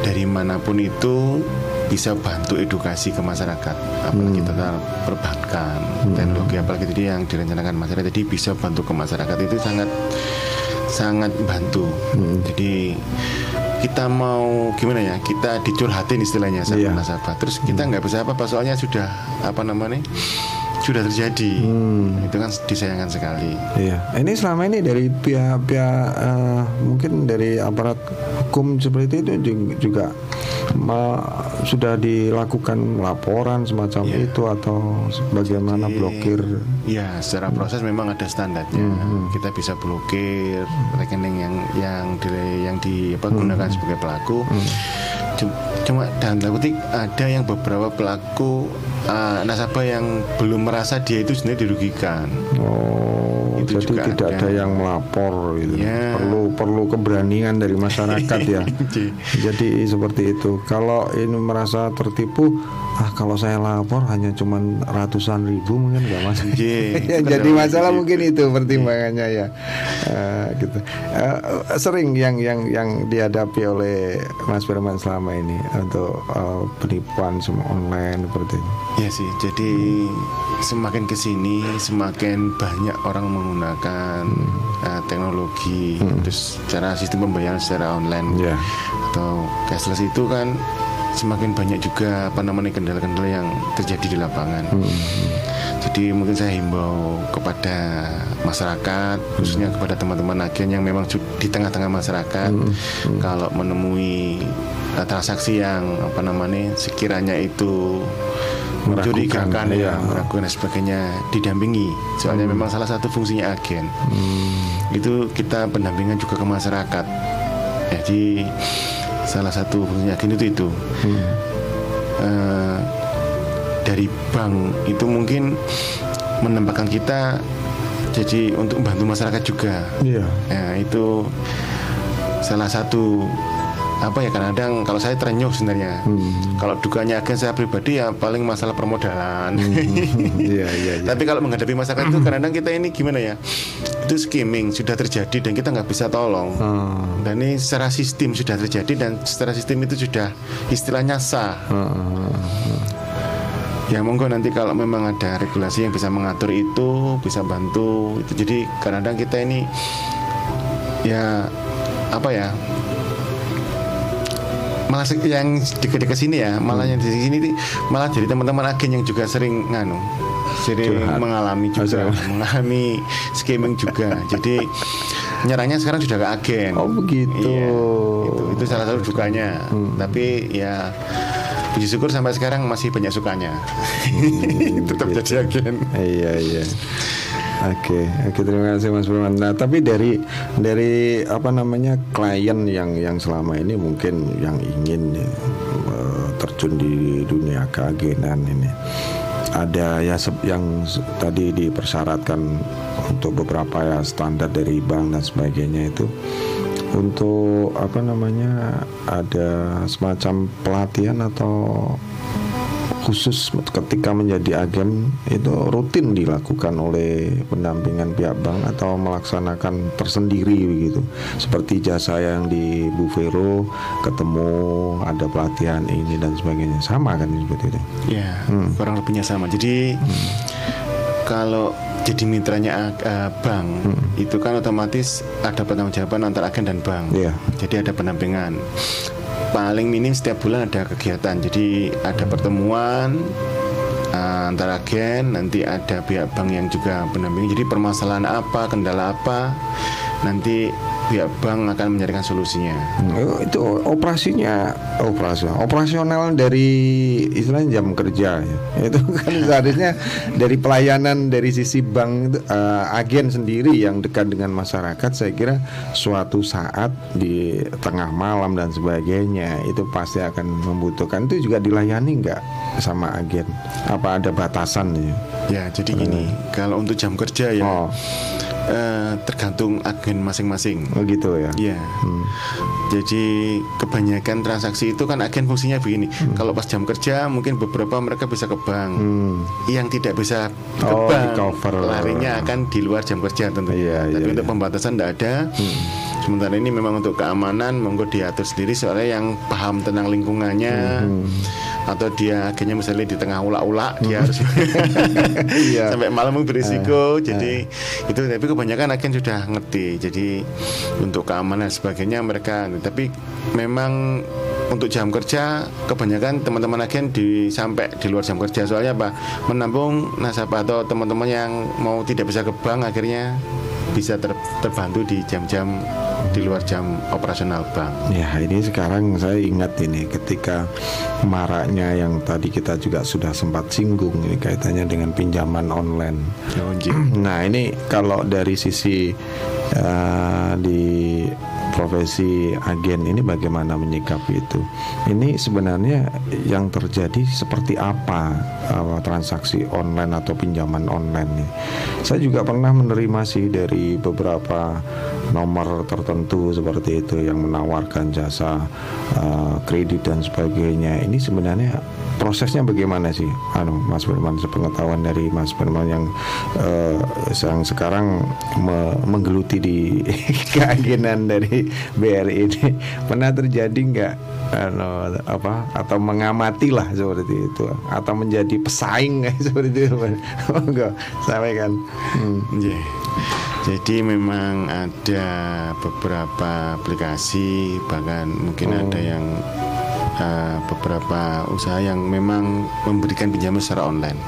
dari mana pun itu bisa bantu edukasi ke masyarakat apalagi tentang perbankan teknologi apalagi tadi yang direncanakan masyarakat jadi bisa bantu ke masyarakat itu sangat sangat bantu. Jadi kita mau gimana ya kita dicurhatin istilahnya sama Iya. nasabah. Terus kita nggak bisa apa-apa soalnya sudah apa namanya sudah terjadi itu kan disayangkan sekali iya. Ini selama ini dari pihak-pihak eh, mungkin dari aparat hukum seperti itu ju- juga ma- sudah dilakukan laporan semacam Iya. itu atau bagaimana Jadi, blokir. Ya, secara proses memang ada standarnya. Kita bisa blokir rekening yang yang di, yang dipergunakan sebagai pelaku. Cum- Cuma dalam tanda ada yang beberapa pelaku uh, nasabah yang belum merasa dia itu sebenarnya dirugikan. Oh, Itu jadi juga tidak ada ada. yang melapor gitu. Ya. Perlu perlu keberanian dari masyarakat ya. (laughs) Jadi- seperti itu. Kalau ini merasa tertipu, ah kalau saya lapor hanya cuman ratusan ribu mungkin nggak masuk. Iya, (laughs) Ya, itu jadi kan masalah mungkin itu pertimbangannya ya. Eh, gitu. Eh, sering yang yang yang dihadapi oleh Mas Firman selama ini untuk eh, penipuan semua online seperti ini. Ya sih, jadi semakin ke sini semakin banyak orang menggunakan uh, teknologi, terus cara sistem pembayaran secara online. Ya. atau cashless itu kan semakin banyak juga apa namanya kendala-kendala yang terjadi di lapangan. Jadi mungkin saya himbau kepada masyarakat, khususnya kepada teman-teman agen yang memang di tengah-tengah masyarakat, kalau menemui uh, transaksi yang apa namanya sekiranya itu mencurigakan iya. ya, meragukan dan sebagainya, didampingi. Soalnya memang salah satu fungsinya agen itu kita pendampingan juga ke masyarakat. Jadi salah satu fungsinya agen itu itu. Eh, dari bank itu mungkin menempatkan kita jadi untuk membantu masyarakat juga. Iya. Ya, itu salah satu apa ya kadang-kadang kalau saya terenyuh sebenarnya. Kalau dukanya agen saya pribadi ya paling masalah permodalan. (laughs) Iya, iya, iya. Tapi kalau menghadapi masyarakat itu kadang-kadang kita ini gimana ya? Itu skimming sudah terjadi dan kita nggak bisa tolong. Hmm. Dan ini secara sistem sudah terjadi dan secara sistem itu sudah istilahnya sah. Ya monggo nanti kalau memang ada regulasi yang bisa mengatur itu bisa bantu itu jadi kadang-kadang kita ini ya apa ya malah yang dekat-dekat sini ya malah yang di sini nih, malah jadi teman-teman agen yang juga sering nganu sering Curhat. mengalami juga Oh, (laughs) mengalami skimming juga jadi nyerangnya sekarang sudah ke agen Oh begitu. Iya, itu, itu salah satu dukanya. Tapi ya puji syukur sampai sekarang masih banyak sukanya. (laughs) Tetap jadi agen. Iya iya. Oke, oke terima kasih Mas Firman. Nah, tapi dari dari apa namanya klien yang yang selama ini mungkin yang ingin eh, terjun di dunia keagenan ini ada ya yang tadi dipersyaratkan untuk beberapa ya standar dari bank dan sebagainya itu untuk apa namanya ada semacam pelatihan atau khusus ketika menjadi agen itu rutin dilakukan oleh pendampingan pihak bank atau melaksanakan tersendiri begitu seperti jasa yang di Bu Vero ketemu ada pelatihan ini dan sebagainya sama kan seperti itu Ya, kurang lebihnya sama. Jadi kalau jadi mitranya uh, bank itu kan otomatis ada pertanggungjawaban antara agen dan bank. Iya. Jadi ada pendampingan. Paling minim setiap bulan ada kegiatan. Jadi ada pertemuan uh, antara agen, nanti ada pihak bank yang juga pendamping. Jadi permasalahan apa, kendala apa, nanti pihak bank akan mencarikan solusinya. Hmm, itu operasinya operasi operasional dari istilahnya jam kerja ya. itu (laughs) kan seharusnya dari pelayanan dari sisi bank itu, eh, agen sendiri yang dekat dengan masyarakat saya kira suatu saat di tengah malam dan sebagainya itu pasti akan membutuhkan. Itu juga dilayani nggak sama agen? Apa ada batasan ya? Ya, jadi gini, kalau untuk jam kerja ya oh eh, tergantung agen masing-masing. oh gitu ya Iya. Jadi kebanyakan transaksi itu kan agen fungsinya begini. Kalau pas jam kerja mungkin beberapa mereka bisa ke bank. Hmm. Yang tidak bisa ke Oh, bank di-cover. larinya akan di luar jam kerja tentunya. Iya, Tapi iya, untuk iya. pembatasan tidak ada. Sementara ini memang untuk keamanan monggo diatur sendiri soalnya yang paham tentang lingkungannya atau dia akhirnya misalnya di tengah ulak-ulak dia harus (laughs) Iya. sampai malam berisiko jadi itu tapi kebanyakan agen sudah ngerti. Jadi untuk keamanan sebagainya mereka tapi memang untuk jam kerja kebanyakan teman-teman agen di sampai di luar jam kerja. Soalnya apa? Menampung nasabah atau teman-teman yang mau tidak bisa ke bank akhirnya bisa ter- terbantu di jam-jam di luar jam operasional bank. Ya ini sekarang saya ingat ini ketika maraknya yang tadi kita juga sudah sempat singgung ini kaitannya dengan pinjaman online. (clears throat) Nah ini kalau dari sisi eh, di profesi agen ini bagaimana menyikapi itu? Ini sebenarnya yang terjadi seperti apa eh, transaksi online atau pinjaman online ini? Saya juga pernah menerima sih dari beberapa nomor tertentu seperti itu yang menawarkan jasa eh, kredit dan sebagainya. Ini sebenarnya prosesnya bagaimana sih, anu Mas Firman sepengetahuan dari Mas Firman yang yang sekarang me- menggeluti di (laughs) keagenan dari BRI ini. Pernah terjadi nggak anu, apa atau mengamati lah seperti itu? Atau menjadi pesaing (laughs) seperti itu? Enggak sampaikan. Hmm. Iya. Jadi memang ada beberapa aplikasi bahkan mungkin ada yang eh, beberapa usaha yang memang memberikan pinjaman secara online.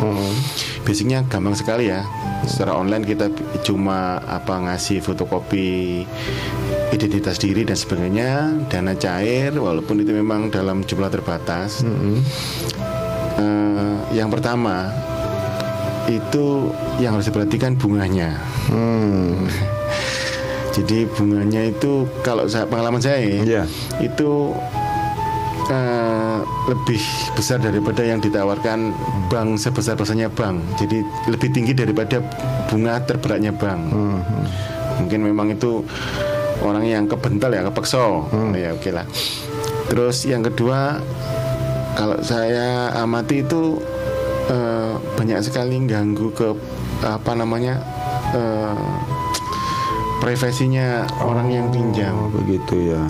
Basicnya gampang sekali ya. Secara online kita cuma apa ngasih fotokopi identitas diri dan sebagainya, dana cair walaupun itu memang dalam jumlah terbatas. Eh, yang pertama itu yang harus diperhatikan bunganya. Hmm. (laughs) Jadi bunganya itu kalau saya pengalaman saya ya, Iya. itu eh, lebih besar daripada yang ditawarkan bank sebesar besarnya bank. Jadi lebih tinggi daripada bunga terberatnya bank. Mungkin memang itu orang yang kebental ya, kepekso. Ya oke lah. Terus yang kedua kalau saya amati itu eh, banyak sekali ganggu ke apa namanya eh, privasinya orang yang pinjam. Oh, begitu ya.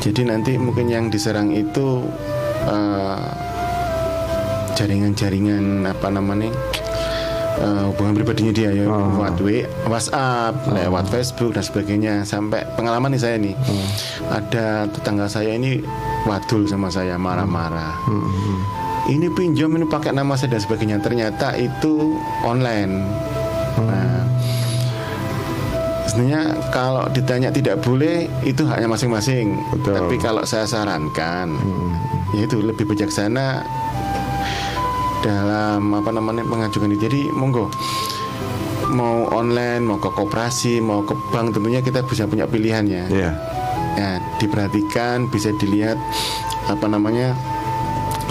Jadi nanti mungkin yang diserang itu eh, jaringan-jaringan apa namanya eh, hubungan pribadinya dia ya, lewat W- WhatsApp, lewat Facebook dan sebagainya. Sampai pengalaman nih saya nih, ada tetangga saya ini wadul sama saya marah-marah. Ini pinjam ini pakai nama saya dan sebagainya. Ternyata itu online. Nah, sebenarnya kalau ditanya tidak boleh itu haknya masing-masing. Tapi kalau saya sarankan, yaitu lebih bijaksana dalam apa namanya mengajukan itu. Jadi monggo mau online, mau ke koperasi, mau ke bank tentunya kita bisa punya pilihan ya. Iya. Ya, diperhatikan bisa dilihat apa namanya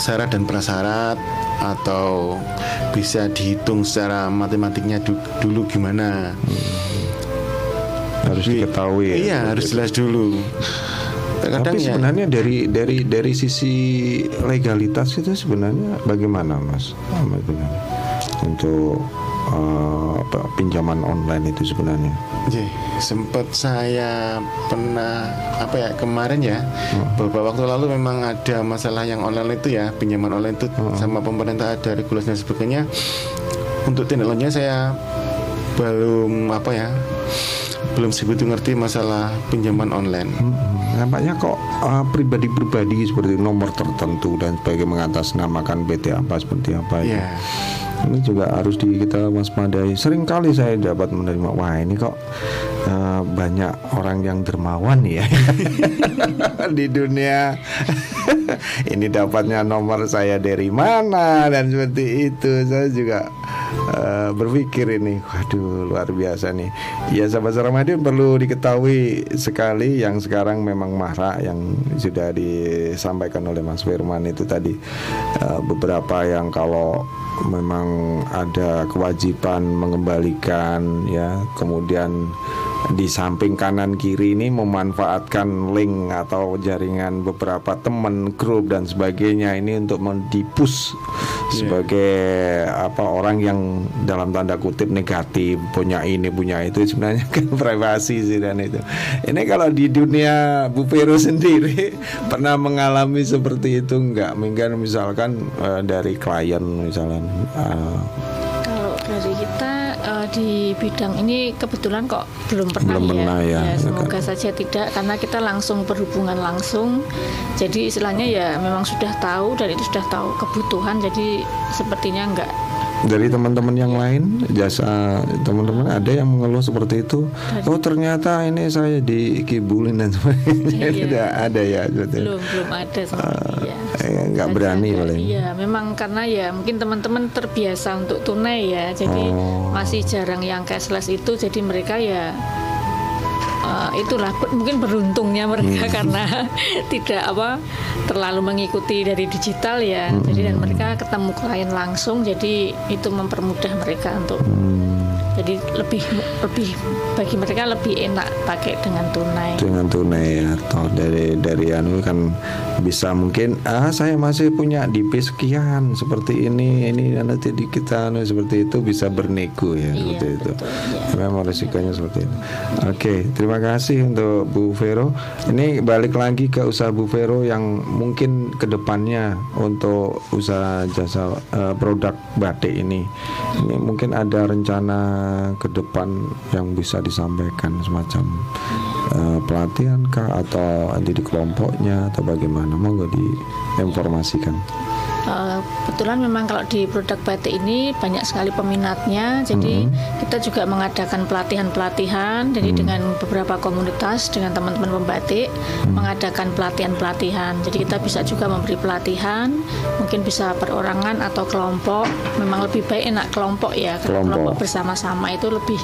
syarat dan prasyarat atau bisa dihitung secara matematiknya du- dulu gimana. Harus diketahui ya. Iya, harus jelas dulu. Kadang Tapi ya, sebenarnya dari dari dari sisi legalitas itu sebenarnya bagaimana Mas untuk apa, pinjaman online itu sebenarnya? Iya, sempat saya pernah apa ya kemarin ya beberapa waktu lalu memang ada masalah yang online itu ya pinjaman online itu sama pemerintah ada regulasi dan sebagainya untuk tindak lanjutnya saya belum apa ya belum segitu ngerti masalah pinjaman online Nampaknya kok eh, pribadi-pribadi seperti nomor tertentu dan sebagai mengatasnamakan PT apa seperti apa itu. Iya. Ini juga harus di kita waspadai. Sering kali saya dapat menerima wah ini kok eh, banyak orang yang dermawan ya (laughs) di dunia. (laughs) ini dapatnya nomor saya dari mana dan seperti itu. Saya juga eh, berpikir ini, waduh luar biasa nih. Ya sahabat Ramadan perlu diketahui sekali yang sekarang memang marak yang sudah disampaikan oleh Mas Firman itu tadi eh, beberapa yang kalau memang ada kewajiban mengembalikan ya kemudian di samping kanan kiri ini memanfaatkan link atau jaringan beberapa teman grup dan sebagainya ini untuk mendipus sebagai apa orang yang dalam tanda kutip negatif punya ini punya itu. Sebenarnya (laughs) kan privasi sih dan itu. Ini kalau di dunia Bu Vero (laughs) sendiri pernah mengalami seperti itu enggak mungkin misalkan eh, dari klien misalnya eh, di bidang ini kebetulan kok belum pernah Belum ya. pernah ya, ya semoga saja tidak karena kita langsung berhubungan langsung. Jadi istilahnya ya memang sudah tahu dan itu sudah tahu kebutuhan. Jadi sepertinya enggak dari teman-teman yang lain jasa teman-teman ada yang mengeluh seperti itu oh ternyata ini saya dikibulin dan sebagainya Iya. tidak ada ya seperti itu. belum belum ada seperti ya. eh, nggak berani Ada. paling Iya, memang karena ya mungkin teman-teman terbiasa untuk tunai ya. Jadi Oh. masih jarang yang cashless itu jadi mereka ya eh, itulah ber- mungkin beruntungnya mereka Hmm. karena (laughs) tidak apa terlalu mengikuti dari digital ya. Hmm. Jadi dan mereka ketemu klien langsung jadi itu mempermudah mereka untuk Hmm. jadi lebih lebih bagi mereka lebih enak pakai dengan tunai. dengan tunai ya. Toh dari dari anu kan bisa mungkin ah saya masih punya DP sekian seperti ini ini nanti di kita anu seperti itu bisa bernego ya Iya, seperti itu. betul, iya. memang resikonya seperti itu. Oke terima kasih untuk Bu Vero. Ini balik lagi ke usaha Bu Vero yang mungkin ke depannya untuk usaha jasa eh, produk batik ini. Ini mungkin ada rencana ke depan yang bisa disampaikan semacam eh, pelatihan kah atau nanti di kelompoknya atau bagaimana? Monggo diinformasikan. Uh, kebetulan memang kalau di produk batik ini banyak sekali peminatnya, jadi kita juga mengadakan pelatihan-pelatihan. Jadi dengan beberapa komunitas, dengan teman-teman pembatik, mengadakan pelatihan-pelatihan. Jadi kita bisa juga memberi pelatihan, mungkin bisa perorangan atau kelompok. Memang lebih baik enak kelompok ya, Kelompok. kelompok bersama-sama itu lebih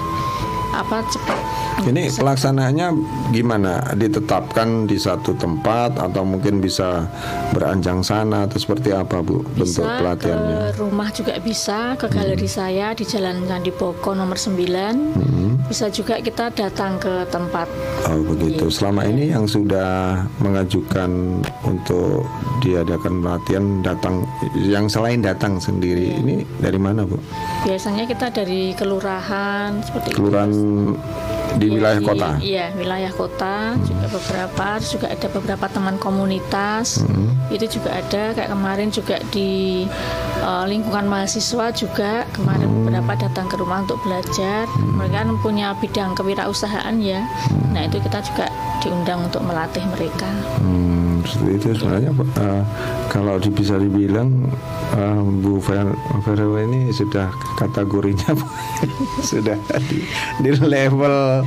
apa cepat. Ini pelaksanaannya gimana? Ditetapkan di satu tempat atau mungkin bisa beranjang sana atau seperti apa Bu bentuk bisa pelatihannya? ke rumah juga bisa ke galeri saya di Jalan Candi Boko nomor 9 bisa juga kita datang ke tempat Oh begitu. Selama ini yang sudah mengajukan untuk diadakan pelatihan datang, yang selain datang sendiri, ini dari mana Bu? biasanya kita dari kelurahan seperti itu. Di wilayah di- kota. Iya, wilayah kota juga beberapa, juga ada beberapa teman komunitas. Hmm. Itu juga ada kayak kemarin juga di eh, lingkungan mahasiswa juga kemarin Hmm. beberapa datang ke rumah untuk belajar. Mereka kan punya bidang kewirausahaan ya. Nah, itu kita juga diundang untuk melatih mereka. Hmm, seperti itu sebenarnya. Eh, kalau bisa dibilang eh, Bu Ver- Vero ini sudah kategorinya (laughs) sudah di, di level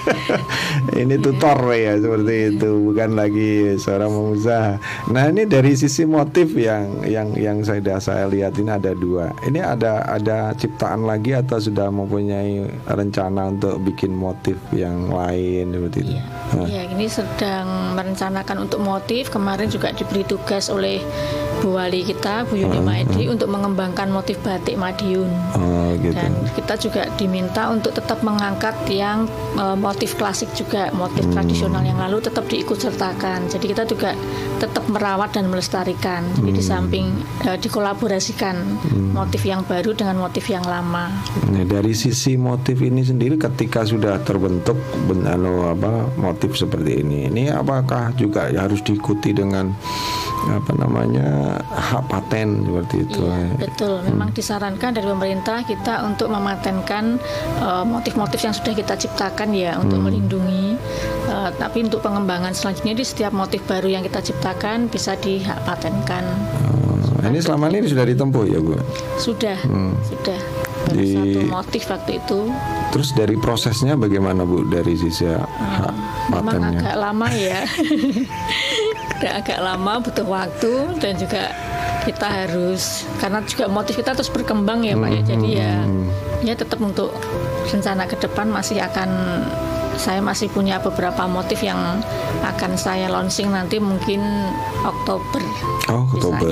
(laughs) ini tutor ya seperti itu bukan lagi seorang pengusaha. Nah ini dari sisi motif yang yang yang saya saya lihat ini ada dua. Ini ada ada ciptaan lagi atau sudah mempunyai rencana untuk bikin motif yang lain seperti itu. Nah, Ya, ini sedang merencanakan untuk motif. Kemarin juga diberi tugas oleh Bu Wali kita, Bu Yuni Maedi, untuk mengembangkan motif batik Madiun. Oh gitu. Dan kita juga diminta untuk tetap mengangkat yang eh, motif klasik juga, motif Hmm. tradisional yang lalu tetap diikut sertakan. Jadi kita juga tetap merawat dan melestarikan. Jadi di Hmm. samping eh, dikolaborasikan motif yang baru dengan motif yang lama. Nah, dari sisi motif ini sendiri ketika sudah terbentuk ben- anu, apa motif seperti ini, ini apakah juga harus diikuti dengan apa namanya hak paten seperti itu? Iya, betul. Memang disarankan dari pemerintah kita untuk mematenkan eh, motif-motif yang sudah kita ciptakan ya untuk melindungi. Eh, tapi untuk pengembangan selanjutnya di setiap motif baru yang kita ciptakan bisa dihak patenkan. Nah, ini selama ini sudah ditempuh ya bu. Sudah, sudah. Baru Di- satu motif waktu itu. Terus dari prosesnya bagaimana bu dari sisi hak Memang patennya? agak lama ya. (laughs) Udah agak lama butuh waktu dan juga kita harus karena juga motif kita terus berkembang ya Pak ya. Jadi ya ya tetap untuk rencana ke depan masih akan saya masih punya beberapa motif yang akan saya launching nanti mungkin Oktober. Oh Oktober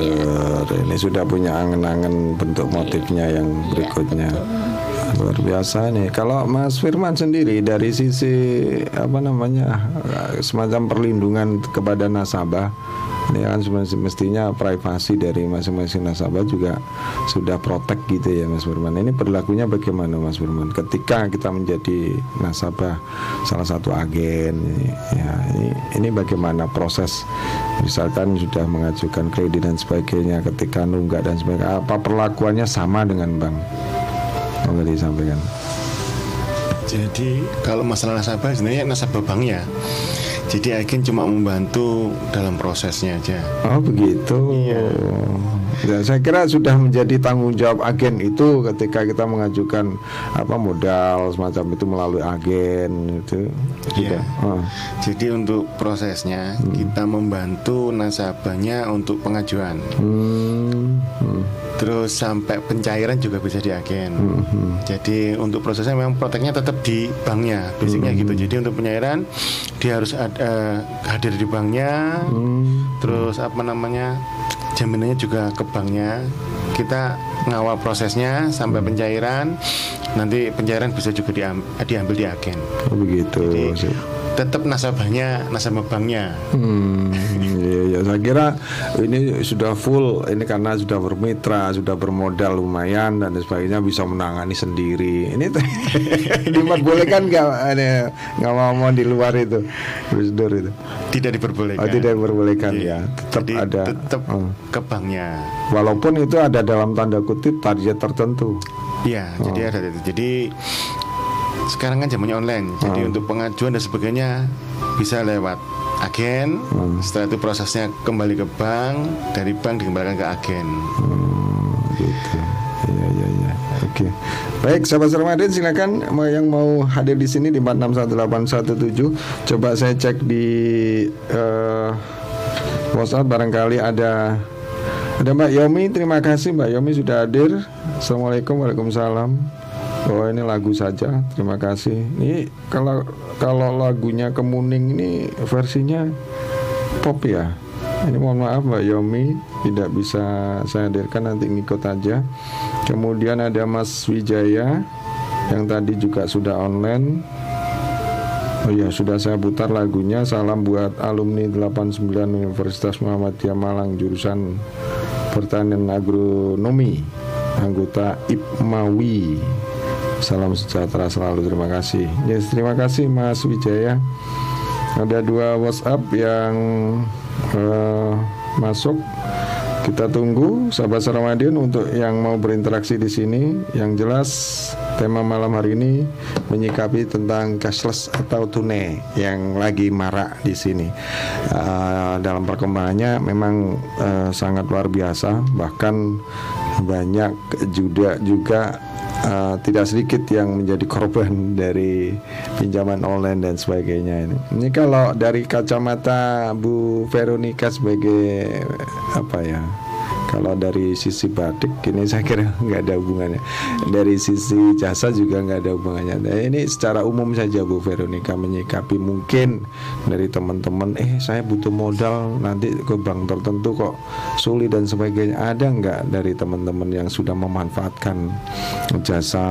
ini sudah punya angen-angen bentuk motifnya yang Iya, berikutnya. Luar biasa nih. Kalau Mas Firman sendiri dari sisi apa namanya semacam perlindungan kepada nasabah, ini kan semesti- mestinya privasi dari masing-masing nasabah juga sudah protek gitu ya Mas Firman. Ini berlakunya bagaimana Mas Firman? Ketika kita menjadi nasabah salah satu agen, ya ini ini bagaimana proses misalkan sudah mengajukan kredit dan sebagainya ketika nunggak dan sebagainya apa perlakuannya sama dengan bank? Monggo disampaikan. Jadi kalau masalah nasabah sebenarnya nasabah banknya. Jadi agen cuma membantu dalam prosesnya aja. Oh begitu. Iya. Ya, saya kira sudah menjadi tanggung jawab agen itu ketika kita mengajukan apa modal semacam itu melalui agen itu. Iya. Oh. Jadi untuk prosesnya kita membantu nasabahnya untuk pengajuan. Hmm, hmm, Terus sampai pencairan juga bisa di agen. hmm. Jadi untuk prosesnya memang proteknya tetap di banknya, basicnya gitu. Jadi untuk pencairan dia harus ada, hadir di banknya. Terus apa namanya jaminannya juga ke banknya. Kita ngawal prosesnya sampai pencairan. Nanti pencairan bisa juga diam- diambil di agen. Oh, begitu. Jadi tetap nasabahnya nasabah banknya. Hmm, iya, iya. saya kira ini sudah full ini karena sudah bermitra, sudah bermodal lumayan dan sebagainya bisa menangani sendiri. Ini (laughs) diperbolehkan nggak nggak mau mau di luar itu prosedur itu? Tidak diperbolehkan. Oh, tidak diperbolehkan Iya. ya. Tetap Jadi ada. tetap Oh. ke banknya. Walaupun itu ada dalam tanda kutip target tertentu. Iya, Oh. jadi ada itu. Jadi sekarang kan zamannya online. Jadi Hmm. untuk pengajuan dan sebagainya bisa lewat agen. Hmm. Setelah itu prosesnya kembali ke bank, dari bank dikembalikan ke agen. gitu. Iya iya iya. Oke. Baik, sahabat Ramadan silakan yang mau hadir di sini di 461817. Coba saya cek di eh, WhatsApp barangkali ada ada Mbak Yomi. Terima kasih Mbak Yomi sudah hadir. Assalamualaikum Waalaikumsalam. Oh ini lagu saja. Terima kasih. Ini kalau kalau lagunya Kemuning ini versinya pop ya. Ini mohon maaf Mbak Yomi tidak bisa saya hadirkan nanti ngikut aja. Kemudian ada Mas Wijaya yang tadi juga sudah online. Oh iya sudah saya putar lagunya. Salam buat alumni 89 Universitas Muhammadiyah Malang jurusan Pertanian Agronomi anggota IPMAWI. Salam sejahtera selalu terima kasih. Yes, terima kasih Mas Wijaya. Ada dua WhatsApp yang eh, masuk. Kita tunggu sahabat Ramadan untuk yang mau berinteraksi di sini. Yang jelas tema malam hari ini menyikapi tentang cashless atau tunai yang lagi marak di sini. Eh, dalam perkembangannya memang eh, sangat luar biasa. Bahkan banyak juga juga uh, tidak sedikit yang menjadi korban dari pinjaman online dan sebagainya ini. Ini kalau dari kacamata Bu Veronica sebagai apa ya? Kalau dari sisi batik ini saya kira (laughs) nggak ada hubungannya. Dari sisi jasa juga nggak ada hubungannya. Nah, ini secara umum saja Bu Veronica menyikapi mungkin dari teman-teman. Eh saya butuh modal nanti ke bank tertentu kok sulit dan sebagainya. Ada nggak dari teman-teman yang sudah memanfaatkan jasa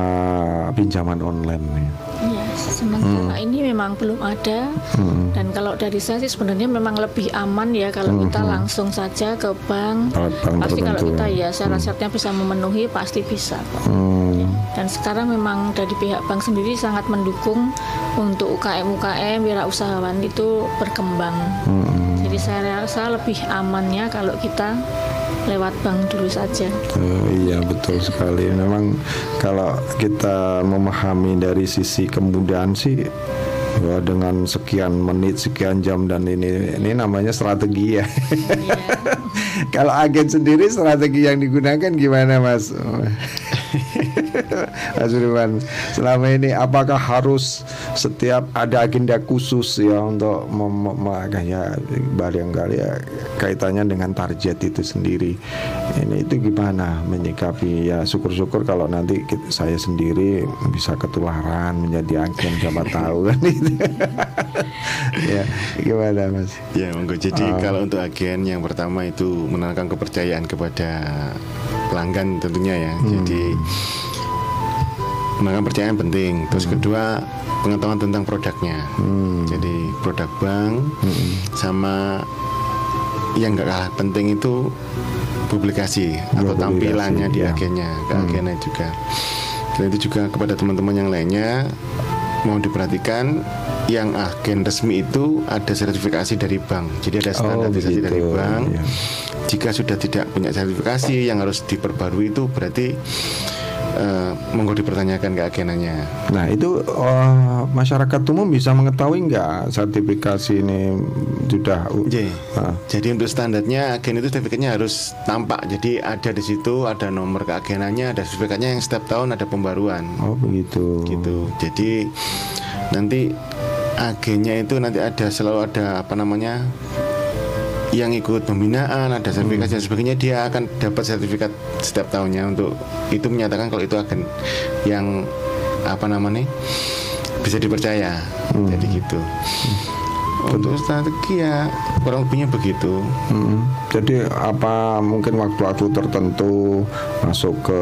pinjaman online nih? Sementara ini memang belum ada. Dan kalau dari saya sih sebenarnya memang lebih aman ya kalau kita langsung saja ke bank. Bank pasti kalau tertentu kita ya. ya syarat-syaratnya bisa memenuhi pasti bisa kok. Hmm. Dan sekarang memang dari pihak bank sendiri sangat mendukung untuk UKM-UKM wirausahawan itu berkembang. Hmm. Jadi saya rasa lebih amannya kalau kita lewat bank dulu saja. Oh, iya betul sekali. Memang kalau kita memahami dari sisi kemudahan sih ya dengan sekian menit, sekian jam dan ini ini namanya strategi ya. (laughs) kalau agen sendiri strategi yang digunakan gimana Mas? Mas Firman, selama ini apakah harus setiap ada agenda khusus ya untuk mem- mem- ya barangkali ya kaitannya dengan target itu sendiri. Ini itu gimana menyikapi ya syukur-syukur kalau nanti kit- saya sendiri bisa ketularan menjadi agen siapa tahu kan itu. (laughs) ya gimana Mas? Ya, monggo. Jadi Ah. kalau untuk agen yang pertama itu menanamkan kepercayaan kepada pelanggan tentunya ya. Jadi menanamkan kepercayaan penting. Terus kedua pengetahuan tentang produknya. Jadi produk bank sama yang nggak kalah penting itu publikasi atau Publikasi, tampilannya di ya. agennya, ke agennya juga. Dan itu juga kepada teman-teman yang lainnya mau diperhatikan yang agen resmi itu ada sertifikasi dari bank. Jadi ada standarisasi dari begitu, bank. iya. Jika sudah tidak punya sertifikasi yang harus diperbarui itu berarti eh, monggo dipertanyakan ke agennya. Nah itu eh, masyarakat umum bisa mengetahui nggak sertifikasi ini sudah. Ah. Jadi untuk standarnya agen itu sertifikatnya harus tampak. Jadi ada di situ ada nomor keagenannya, ada sertifikatnya yang setiap tahun ada pembaruan. Oh begitu. Gitu. Jadi nanti agennya itu nanti ada selalu ada apa namanya yang ikut pembinaan, ada sertifikasi dan sebagainya dia akan dapat sertifikat setiap tahunnya untuk itu menyatakan kalau itu agen yang apa namanya bisa dipercaya. Jadi gitu. Untuk strategi ya kurang lebihnya begitu. Mm. Jadi apa mungkin waktu-waktu tertentu masuk ke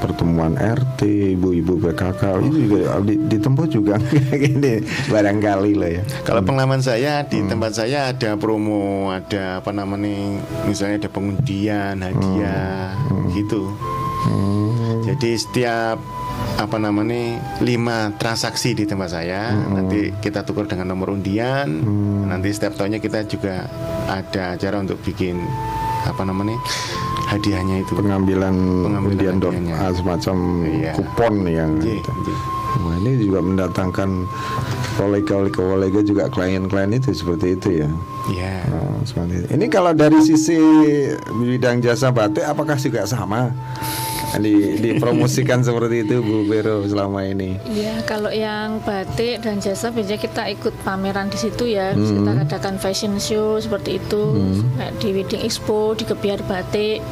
pertemuan RT, ibu-ibu PKK itu juga di- ditempuh juga (laughs) gini barangkali lah ya. Kalau pengalaman saya di tempat saya ada promo, ada apa namanya, misalnya ada pengundian, hadiah, gitu. Jadi setiap apa namanya lima transaksi di tempat saya, nanti kita tukar dengan nomor undian. Nanti setiap tahunnya kita juga ada acara untuk bikin apa namanya hadiahnya itu. pengambilan Pengambilan undian hadiahnya. ah, semacam Iya. kupon yang Iya, itu. iya. Nah, ini juga mendatangkan kolega-kolega juga klien-klien itu seperti itu ya. Iya. Oh, seperti itu. Ini kalau dari sisi bidang jasa batik apakah juga sama? Di, dipromosikan (laughs) seperti itu Bu Vero selama ini. Iya, kalau yang batik dan jasa biasanya kita ikut pameran di situ ya. Terus Kita adakan fashion show seperti itu, kayak di Wedding Expo, di Kebiar Batik.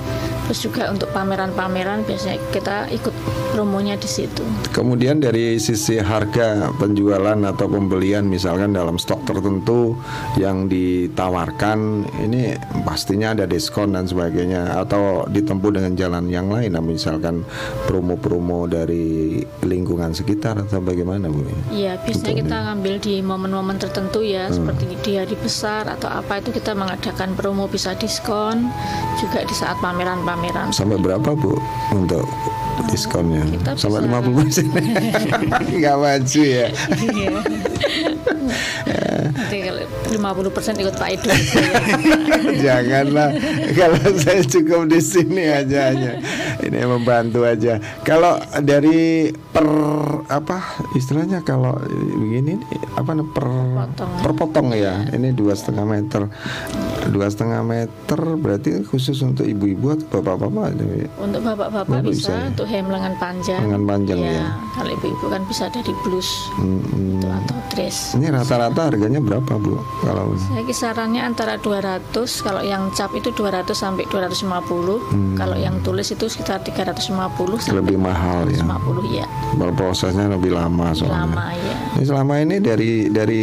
Terus juga untuk pameran-pameran biasanya kita ikut promonya di situ. Kemudian dari sisi harga penjualan atau pembelian misalkan dalam stok tertentu yang ditawarkan ini pastinya ada diskon dan sebagainya atau ditempuh dengan jalan yang lain nah, misalkan promo-promo dari lingkungan sekitar atau bagaimana Bu? Iya, biasanya kita ngambil di momen-momen tertentu ya, seperti di hari besar atau apa itu kita mengadakan promo bisa diskon juga di saat pameran-pameran. Sampai berapa Bu untuk diskonnya? Kita Sampai bisa- 50 persen? (laughs) Nggak maju ya? Iya. Nanti kalau 50% ikut Pak Edo. Janganlah kalau saya cukup di sini aja hanya ini membantu aja. Kalau dari per apa istilahnya kalau begini apa per Potong. per potong ya. Ini dua setengah meter, dua setengah meter berarti khusus untuk ibu-ibu atau bapak-bapak. Untuk bapak-bapak Bapak bisa, bisa ya? untuk hem lengan panjang. Lengan panjang, ya. Kalau ibu-ibu kan bisa dari blus Hmm, gitu, atau dress. Ini rata-rata harganya berapa bu? Kalau Saya kisarannya antara 200, kalau yang cap itu 200 sampai 250. Kalau yang tulis itu sekitar 350 sampai Hmm. lebih mahal ya. 250 ya. Prosesnya lebih lama Lebih soalnya. lama ya. Ini selama ini dari dari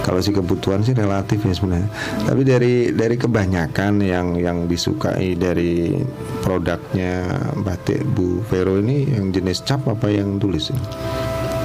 kalau sih kebutuhan sih relatif ya sebenarnya. Tapi dari dari kebanyakan yang yang disukai dari produknya batik Bu Vero ini yang jenis cap apa yang tulis ini?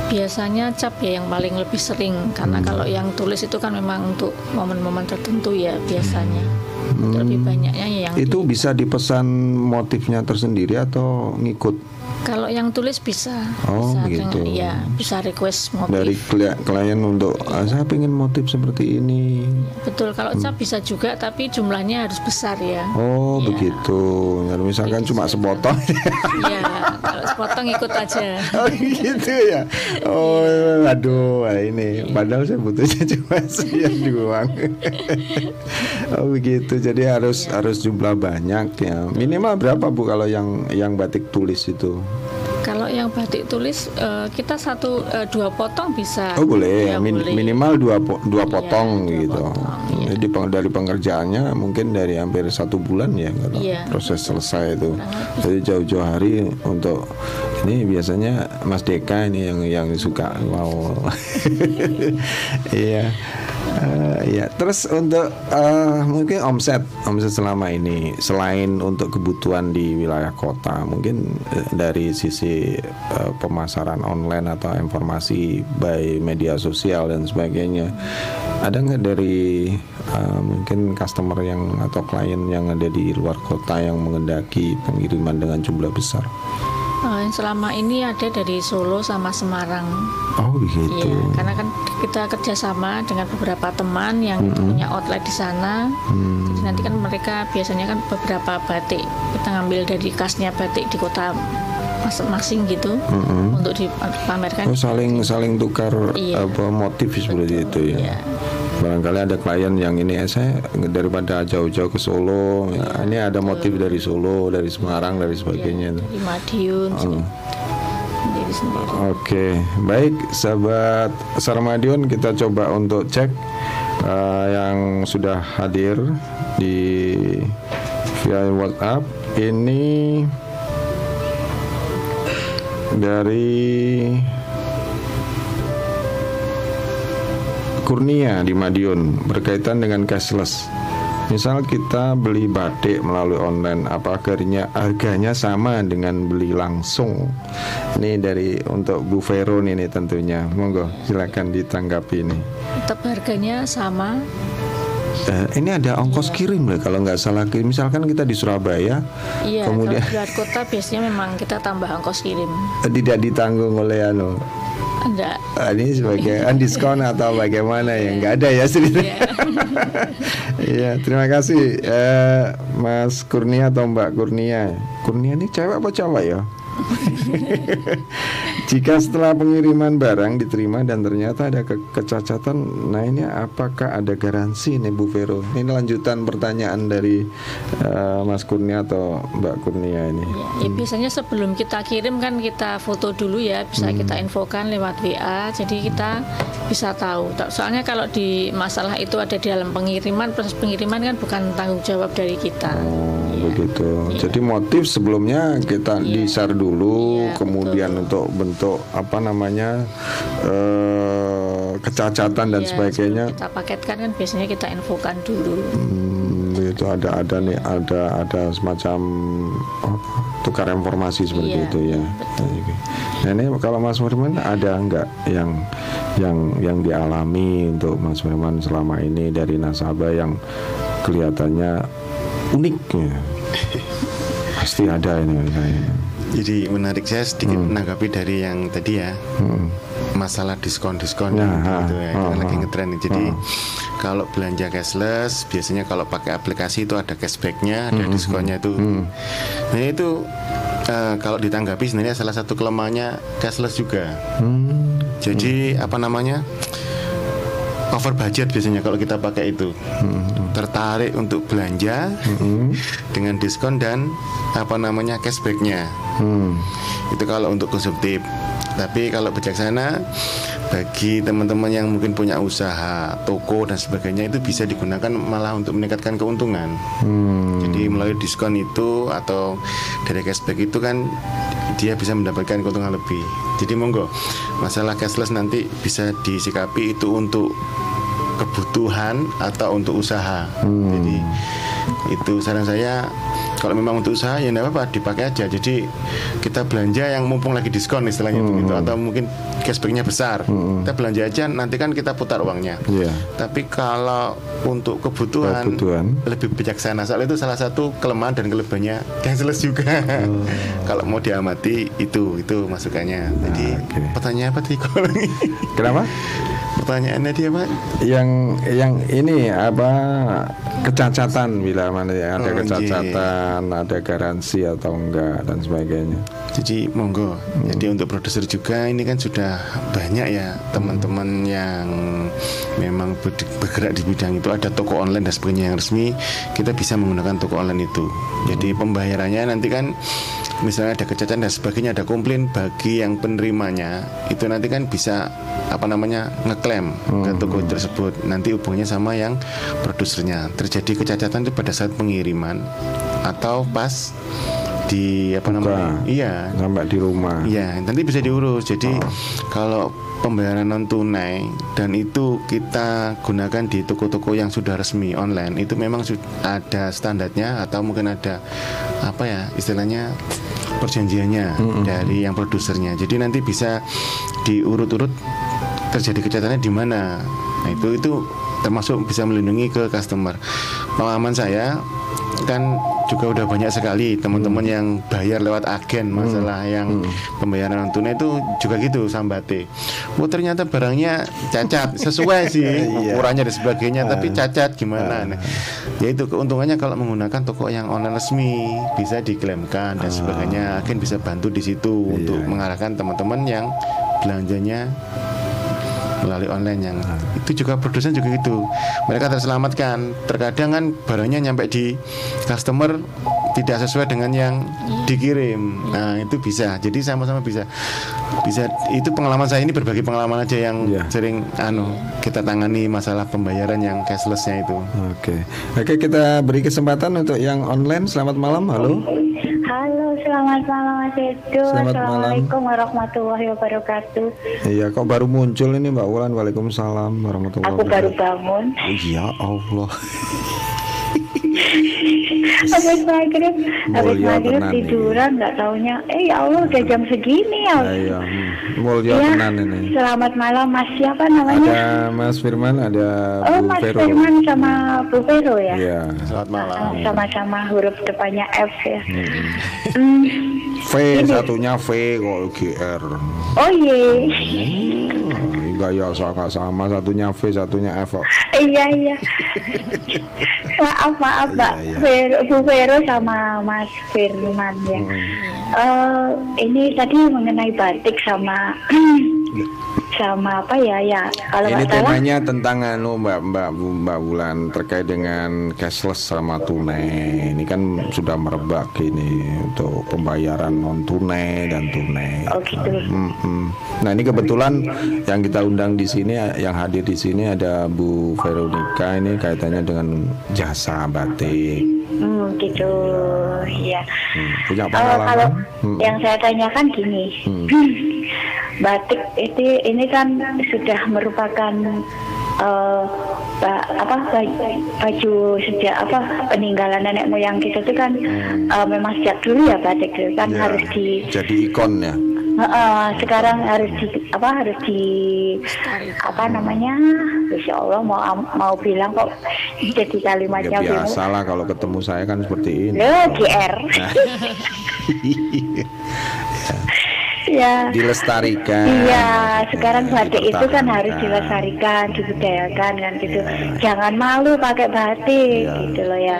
Biasanya cap ya yang paling lebih sering karena Hmm. kalau yang tulis itu kan memang untuk momen-momen tertentu ya biasanya. Untuk lebih banyaknya ya yang Hmm. Itu di- bisa dipesan motifnya tersendiri atau ngikut kalau yang tulis bisa. Oh, bisa begitu. dengan- ya, bisa request motif. dari kli- klien untuk "Ah, saya pengen motif seperti ini. Betul, kalau cap bisa juga tapi jumlahnya harus besar ya. Oh Iya. begitu. Ya, misalkan Jadi cuma sepotong. (laughs) Iya, kalau sepotong ikut aja. (laughs) Oh gitu ya. Oh aduh ini padahal saya butuhnya (laughs) cuma sekian doang. oh begitu. Jadi harus harus jumlah banyak ya. Minimal berapa Bu kalau yang yang batik tulis itu? Yang batik tulis eh, kita satu eh, dua potong bisa. Oh boleh, Ya, Min- boleh. minimal dua po- dua Iya, potong dua gitu. potong, iya. Jadi peng- dari pengerjaannya mungkin dari hampir satu bulan ya kalau Iya. proses selesai itu. Jadi jauh-jauh hari untuk ini biasanya Mas Deka ini yang yang suka wow. (laughs) Iya. Eh, ya, terus untuk eh, mungkin omset omset selama ini selain untuk kebutuhan di wilayah kota, mungkin eh, dari sisi eh, pemasaran online atau informasi by media sosial dan sebagainya, ada nggak dari eh, mungkin customer yang atau klien yang ada di luar kota yang mengendaki pengiriman dengan jumlah besar? Eh, yang selama ini ada dari Solo sama Semarang. Oh begitu. Iya, karena kan kita kerjasama dengan beberapa teman yang punya outlet di sana. Jadi nanti kan mereka biasanya kan beberapa batik kita ngambil dari kasnya batik di kota masing-masing gitu untuk dipamerkan. Oh saling saling tukar Iya. apa motif seperti itu ya. Iya. Barangkali ada klien yang ini eh, saya daripada jauh-jauh ke Solo, ya, ini ada motif dari Solo, dari Semarang, dari sebagainya. Dari Madiun Oh. Oke, baik sahabat Sarmadion kita coba untuk cek eh, yang sudah hadir di via WhatsApp. Ini dari Kurnia di Madiun berkaitan dengan cashless. Misal kita beli batik melalui online, apa akhirnya harganya sama dengan beli langsung? Ini dari untuk Bu Vero nih nih tentunya. Monggo silakan ditanggapi ini. Tetap harganya sama. Eh, ini ada ongkos kirim loh kalau nggak salah. Misalkan kita di Surabaya, Iya, kemudian kalau di luar kota biasanya memang kita tambah ongkos kirim. tidak ditanggung oleh anu. Enggak. Ah, ini sebagai diskon atau bagaimana ya nggak ada ya ceritanya. (laughs) Iya terima kasih eh, Mas Kurnia atau Mbak Kurnia. Kurnia ini cewek apa cowok ya? (laughs) Jika setelah pengiriman barang diterima dan ternyata ada ke- kecacatan, nah ini apakah ada garansi nih Bu Vero? Ini lanjutan pertanyaan dari eh, Mas Kurnia atau Mbak Kurnia ini. Ya, ya biasanya sebelum kita kirim kan kita foto dulu ya, bisa Hmm. kita infokan lewat WA. Jadi kita bisa tahu. Soalnya kalau di masalah itu ada di dalam pengiriman, proses pengiriman kan bukan tanggung jawab dari kita. Oh, begitu. Jadi motif sebelumnya kita di-share dulu, Iya, kemudian untuk bentuk apa namanya eh, kecacatan dan Ya, sebagainya. Kita paketkan kan biasanya kita infokan dulu. Hmm, itu ada ada nih ada ada semacam apa, tukar informasi seperti Iya, itu ya. Nah ini kalau Mas Firman ada nggak yang yang yang dialami untuk Mas Firman selama ini dari nasabah yang kelihatannya unik ya? (laughs) Pasti ada ini kayaknya. Jadi menarik saya sedikit menanggapi dari yang tadi ya Hmm. masalah diskon-diskon Ya, gitu ya, itu lagi ngetren nih. Jadi kalau belanja cashless biasanya kalau pakai aplikasi itu ada cashbacknya, ada diskonnya itu. Nah itu eh, kalau ditanggapi sebenarnya salah satu kelemahannya cashless juga. Hmm. Jadi apa namanya? Over budget biasanya kalau kita pakai itu. Tertarik untuk belanja (laughs) dengan diskon dan apa namanya cashbacknya. Hmm. itu kalau untuk konsumtif. Tapi kalau bijaksana bagi teman-teman yang mungkin punya usaha toko dan sebagainya itu bisa digunakan malah untuk meningkatkan keuntungan Hmm. jadi melalui diskon itu atau dari cashback itu kan dia bisa mendapatkan keuntungan lebih. Jadi monggo masalah cashless nanti bisa disikapi itu untuk kebutuhan atau untuk usaha. Jadi itu saran saya kalau memang untuk usaha ya enggak apa-apa dipakai aja. Jadi kita belanja yang mumpung lagi diskon istilahnya begitu atau mungkin cashbacknya besar. Kita belanja aja nanti kan kita putar uangnya. Iya. Tapi kalau untuk kebutuhan, Kebutuhan. lebih bijaksana. Soal itu salah satu kelemahan dan kelebihannya cashless juga. (laughs) kalau mau diamati itu itu masukannya. Jadi Ah, oke. pertanyaan apa tadi kalau? (laughs) Kenapa? Pertanyaannya dia Pak? yang yang ini apa kecacatan bila mana ya ada Oh, kecacatan, ada garansi atau enggak dan sebagainya. Jadi monggo. Jadi untuk produser juga ini kan sudah banyak ya teman-teman yang memang ber- bergerak di bidang itu ada toko online dan sebagainya yang resmi. Kita bisa menggunakan toko online itu. Jadi pembayarannya nanti kan misalnya ada kecacatan dan sebagainya ada komplain bagi yang penerimanya itu nanti kan bisa apa namanya ngeklaim ke toko tersebut nanti hubungannya sama yang produsernya terjadi kecacatan itu pada saat pengiriman atau pas di apa namanya iya Sampai di rumah. Iya, nanti bisa diurus. Jadi Oh. kalau pembayaran non tunai dan itu kita gunakan di toko-toko yang sudah resmi online, itu memang ada standarnya atau mungkin ada apa ya istilahnya perjanjiannya dari yang produsernya. Jadi nanti bisa diurut-urut terjadi kecatannya di mana. Nah, itu itu termasuk bisa melindungi ke customer. Pengalaman saya kan juga udah banyak sekali teman-teman yang bayar lewat agen masalah yang pembayaran non tunai itu juga gitu sambate. Oh ternyata barangnya cacat sesuai (laughs) sih ukurannya dan sebagainya tapi cacat gimana? Nah, ya itu keuntungannya kalau menggunakan toko yang online resmi bisa diklaimkan dan sebagainya. Agen bisa bantu di situ untuk mengarahkan teman-teman yang belanjanya melalui online yang itu juga produsen juga gitu mereka terselamatkan terkadang kan barangnya nyampe di customer tidak sesuai dengan yang dikirim nah itu bisa jadi sama-sama bisa bisa itu pengalaman saya ini berbagi pengalaman aja yang Iya. sering anu kita tangani masalah pembayaran yang cashlessnya itu Oke. Oke, kita beri kesempatan untuk yang online. Selamat malam. Halo. Halo, selamat malam Mas Edo. Selamat malam. Assalamualaikum warahmatullahi wabarakatuh. Iya, kok baru muncul ini Mbak Wulan. Waalaikumsalam warahmatullahi Aku baru wabarakatuh. bangun. Ya Allah. (laughs) Habis maghrib, habis maghrib tiduran nggak taunya. Eh ya Allah udah jam segini ya. Ya, ya. hmm. Mulia Iya, tenan ini. Selamat malam Mas siapa namanya? Ada Mas Firman, ada oh Bu Mas Vero. Firman sama Bu Vero ya. Iya. selamat malam Ah, Sama-sama huruf depannya F ya. Hmm. V satunya V kok GR. Oh iya. Hmm, enggak ya sama sama satunya V satunya F kok. Iya iya. maaf maaf Mbak Iya, iya. Vero, Bu Vero sama Mas Firman ya. Hmm. Eh, ini tadi mengenai batik sama sama apa ya ya kalau Ini salah temanya tentang anu Mbak Mbak Mbak Bulan terkait dengan cashless sama tunai. Ini kan sudah merebak ini untuk pembayaran non tunai dan tunai. oh gitu. Mm-mm. Nah ini kebetulan yang kita undang di sini, yang hadir di sini ada Bu Veronica ini kaitannya dengan jasa batik. Hmm, gitu ya. Hmm, Punya Eh, kalau? Hmm. yang saya tanyakan gini, (laughs) batik itu ini kan sudah merupakan ba- apa ba- baju sejak apa peninggalan nenek moyang kita itu kan eh, memang sejak dulu ya batik itu kan Hmm. Ya, harus di jadi ikon ya. Heeh, sekarang harus di apa harus di apa namanya Insya Allah mau mau bilang kok jadi Ya kalimatnya bingung. biasa lah kalau ketemu saya kan seperti ini. Loh, GR. (laughs) (laughs) ya. Dilestarikan. Iya, sekarang batik itu kan harus dilestarikan, dibudayakan kan gitu. Jangan malu pakai batik Iya. gitu loh ya.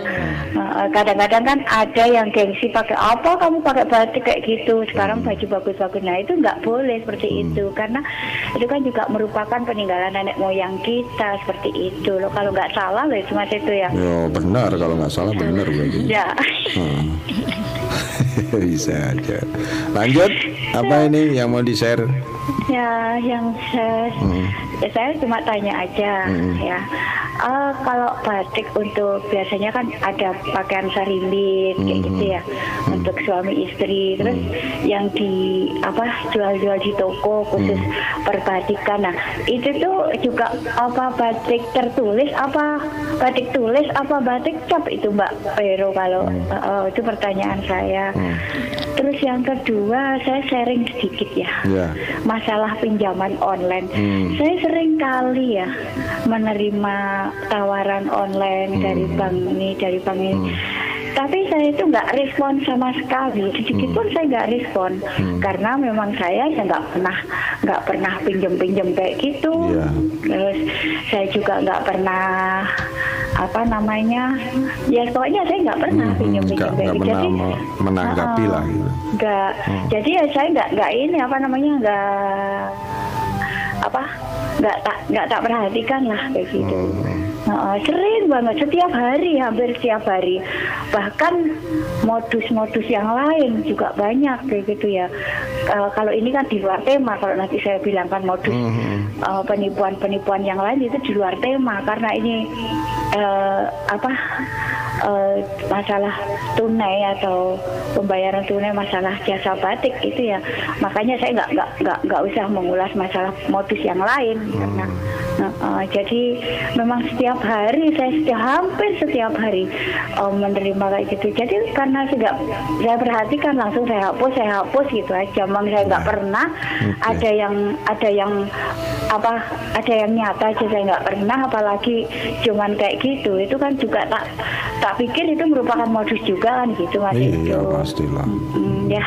Heeh, Kadang-kadang kan ada yang gengsi pakai apa kamu pakai batik kayak gitu. Sekarang Hmm. baju bagus-bagus. Nah itu nggak boleh seperti itu karena itu kan juga merupakan peninggalan nenek moyang kita seperti itu loh. Kalau nggak salah loh cuma itu ya. Yo benar kalau nggak salah benar berarti. Ya. Hmm. (laughs) Bisa aja. Lanjut, apa ini yang mau di share? Ya, yang saya, Hmm. ya, saya cuma tanya aja Hmm. ya. Eh, kalau batik untuk biasanya kan ada pakaian sarimbit kayak Hmm. gitu ya untuk suami istri. Terus yang di apa jual-jual di toko khusus Hmm. perbatikan. Nah, itu tuh juga apa batik tertulis apa batik tulis apa batik cap itu Mbak Pero kalau eh, eh, itu pertanyaan saya. Hmm. Terus yang kedua saya sharing sedikit ya Ya. masalah pinjaman online. Hmm. Saya sering kali ya menerima tawaran online dari Hmm. bank ini, dari bank ini. Tapi saya itu nggak respon sama sekali, sedikit pun saya nggak respon Hmm. karena memang saya ya nggak pernah nggak pernah pinjem-pinjem kayak gitu. Iya. Terus saya juga nggak pernah apa namanya, ya pokoknya saya nggak pernah Hmm, nggak kayak nggak gitu. pernah Jadi, me- menanggapi uh-uh. lah gitu. Enggak. Hmm. Jadi ya saya enggak enggak ini apa namanya enggak apa enggak tak enggak tak perhatikan lah kayak gitu. Hmm. Heeh, sering banget. Setiap hari hampir setiap hari. Bahkan modus-modus yang lain juga banyak kayak gitu ya. Eh, kalau ini kan di luar tema kalau nanti saya bilangkan modus Hmm. eh, penipuan-penipuan yang lain itu di luar tema. Karena ini eh, apa eh, masalah tunai atau pembayaran tunai masalah jasa batik itu ya. Makanya saya nggak nggak nggak nggak usah mengulas masalah modus yang lain. Karena nah, eh, jadi memang setiap hari saya setiap hampir setiap hari eh, menerima kayak gitu. Jadi karena saya nggak saya perhatikan langsung saya hapus saya hapus gitu aja. Memang saya nggak pernah ada yang ada yang apa ada yang nyata aja saya nggak pernah. Apalagi cuman kayak gitu itu kan juga tak tak pikir itu merupakan modus juga kan gitu mas Iya itu. pastilah. Hmm, ya.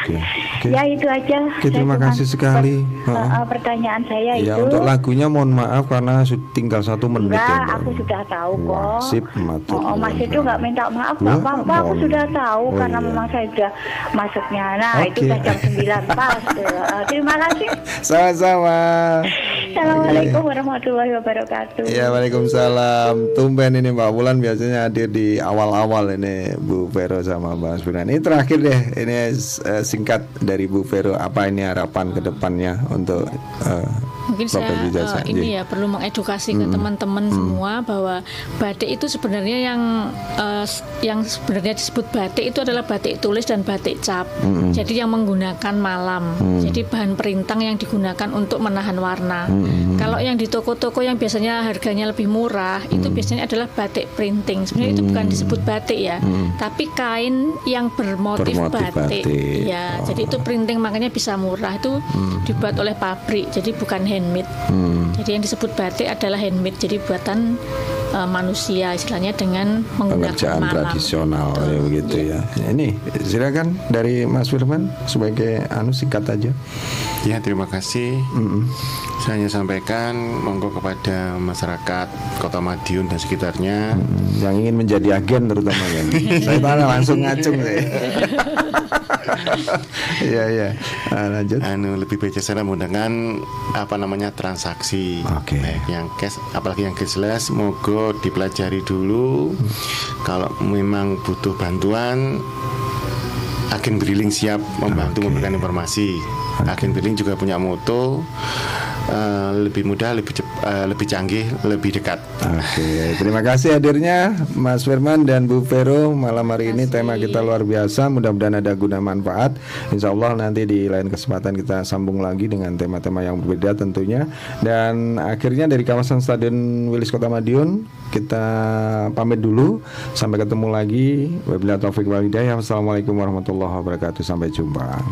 Oke. ya itu aja. Oke, Saya terima kasih sekali. per- eh, pertanyaan saya Ya itu. untuk lagunya mohon maaf karena tinggal satu menit enggak ya Mbak. aku sudah tahu Wah, kok. Sip, matur Oh, oh, Mas itu nggak minta maaf Wah, nggak apa-apa aku sudah tahu Oh, karena iya. memang saya sudah masuknya. Nah itu Oke. udah jam 9 (laughs) pas Eh, terima kasih. Sama-sama. Assalamualaikum warahmatullahi wabarakatuh. Ya Waalaikumsalam. Tumben ini Mbak. Bulan biasanya hadir di awal-awal ini Bu Vero sama Mas Firman Ini terakhir deh. Ini eh, singkat dari Bu Vero. Apa ini harapan ke depannya Untuk eh, Mungkin saya Bapak eh, ini ya perlu mengedukasi ke teman-teman semua bahwa batik itu sebenarnya yang s- yang sebenarnya disebut batik itu adalah batik tulis dan batik cap. Mm-mm. Jadi yang menggunakan malam. Mm. Jadi bahan perintang yang digunakan untuk menahan warna. Mm-mm. Kalau yang di toko-toko yang biasanya harganya lebih murah itu biasanya adalah batik printing. Sebenarnya itu bukan disebut batik ya, Mm. tapi kain yang bermotif, Bermotif batik. batik. Ya, Oh. jadi itu printing makanya bisa murah. Itu dibuat oleh pabrik. Jadi bukan handmade. Hmm. Jadi yang disebut batik adalah handmade, jadi buatan uh, manusia istilahnya dengan menggunakan Pengerjaan malam. tradisional ya begitu ya. Ini silakan dari Mas Firman sebagai anu singkat aja. Ya terima kasih. Mm-mm. Saya hanya sampaikan monggo kepada masyarakat Kota Madiun dan sekitarnya Hmm, yang ingin menjadi agen terutama ya. (laughs) saya tanya langsung ngacung saya. (laughs) Iya iya. Nah, lanjut. anu lebih bijaksana menggunakan apa namanya transaksi Oke. baik yang cash apalagi yang cashless mogo dipelajari dulu kalau memang butuh bantuan agen briling siap membantu Oke. memberikan informasi. Agen. Briling juga punya moto eh, lebih mudah lebih cep- eh, lebih canggih lebih dekat Oke, terima kasih hadirnya Mas Firman dan Bu Vero malam hari ini tema kita luar biasa. Mudah-mudahan ada guna manfaat. Insya Allah nanti di lain kesempatan kita sambung lagi dengan tema-tema yang berbeda tentunya. Dan akhirnya dari kawasan Stadion Wilis Kota Madiun kita pamit dulu. Sampai ketemu lagi. Wabillahi taufiq wal hidayah. Wassalamualaikum warahmatullahi wabarakatuh. Sampai jumpa.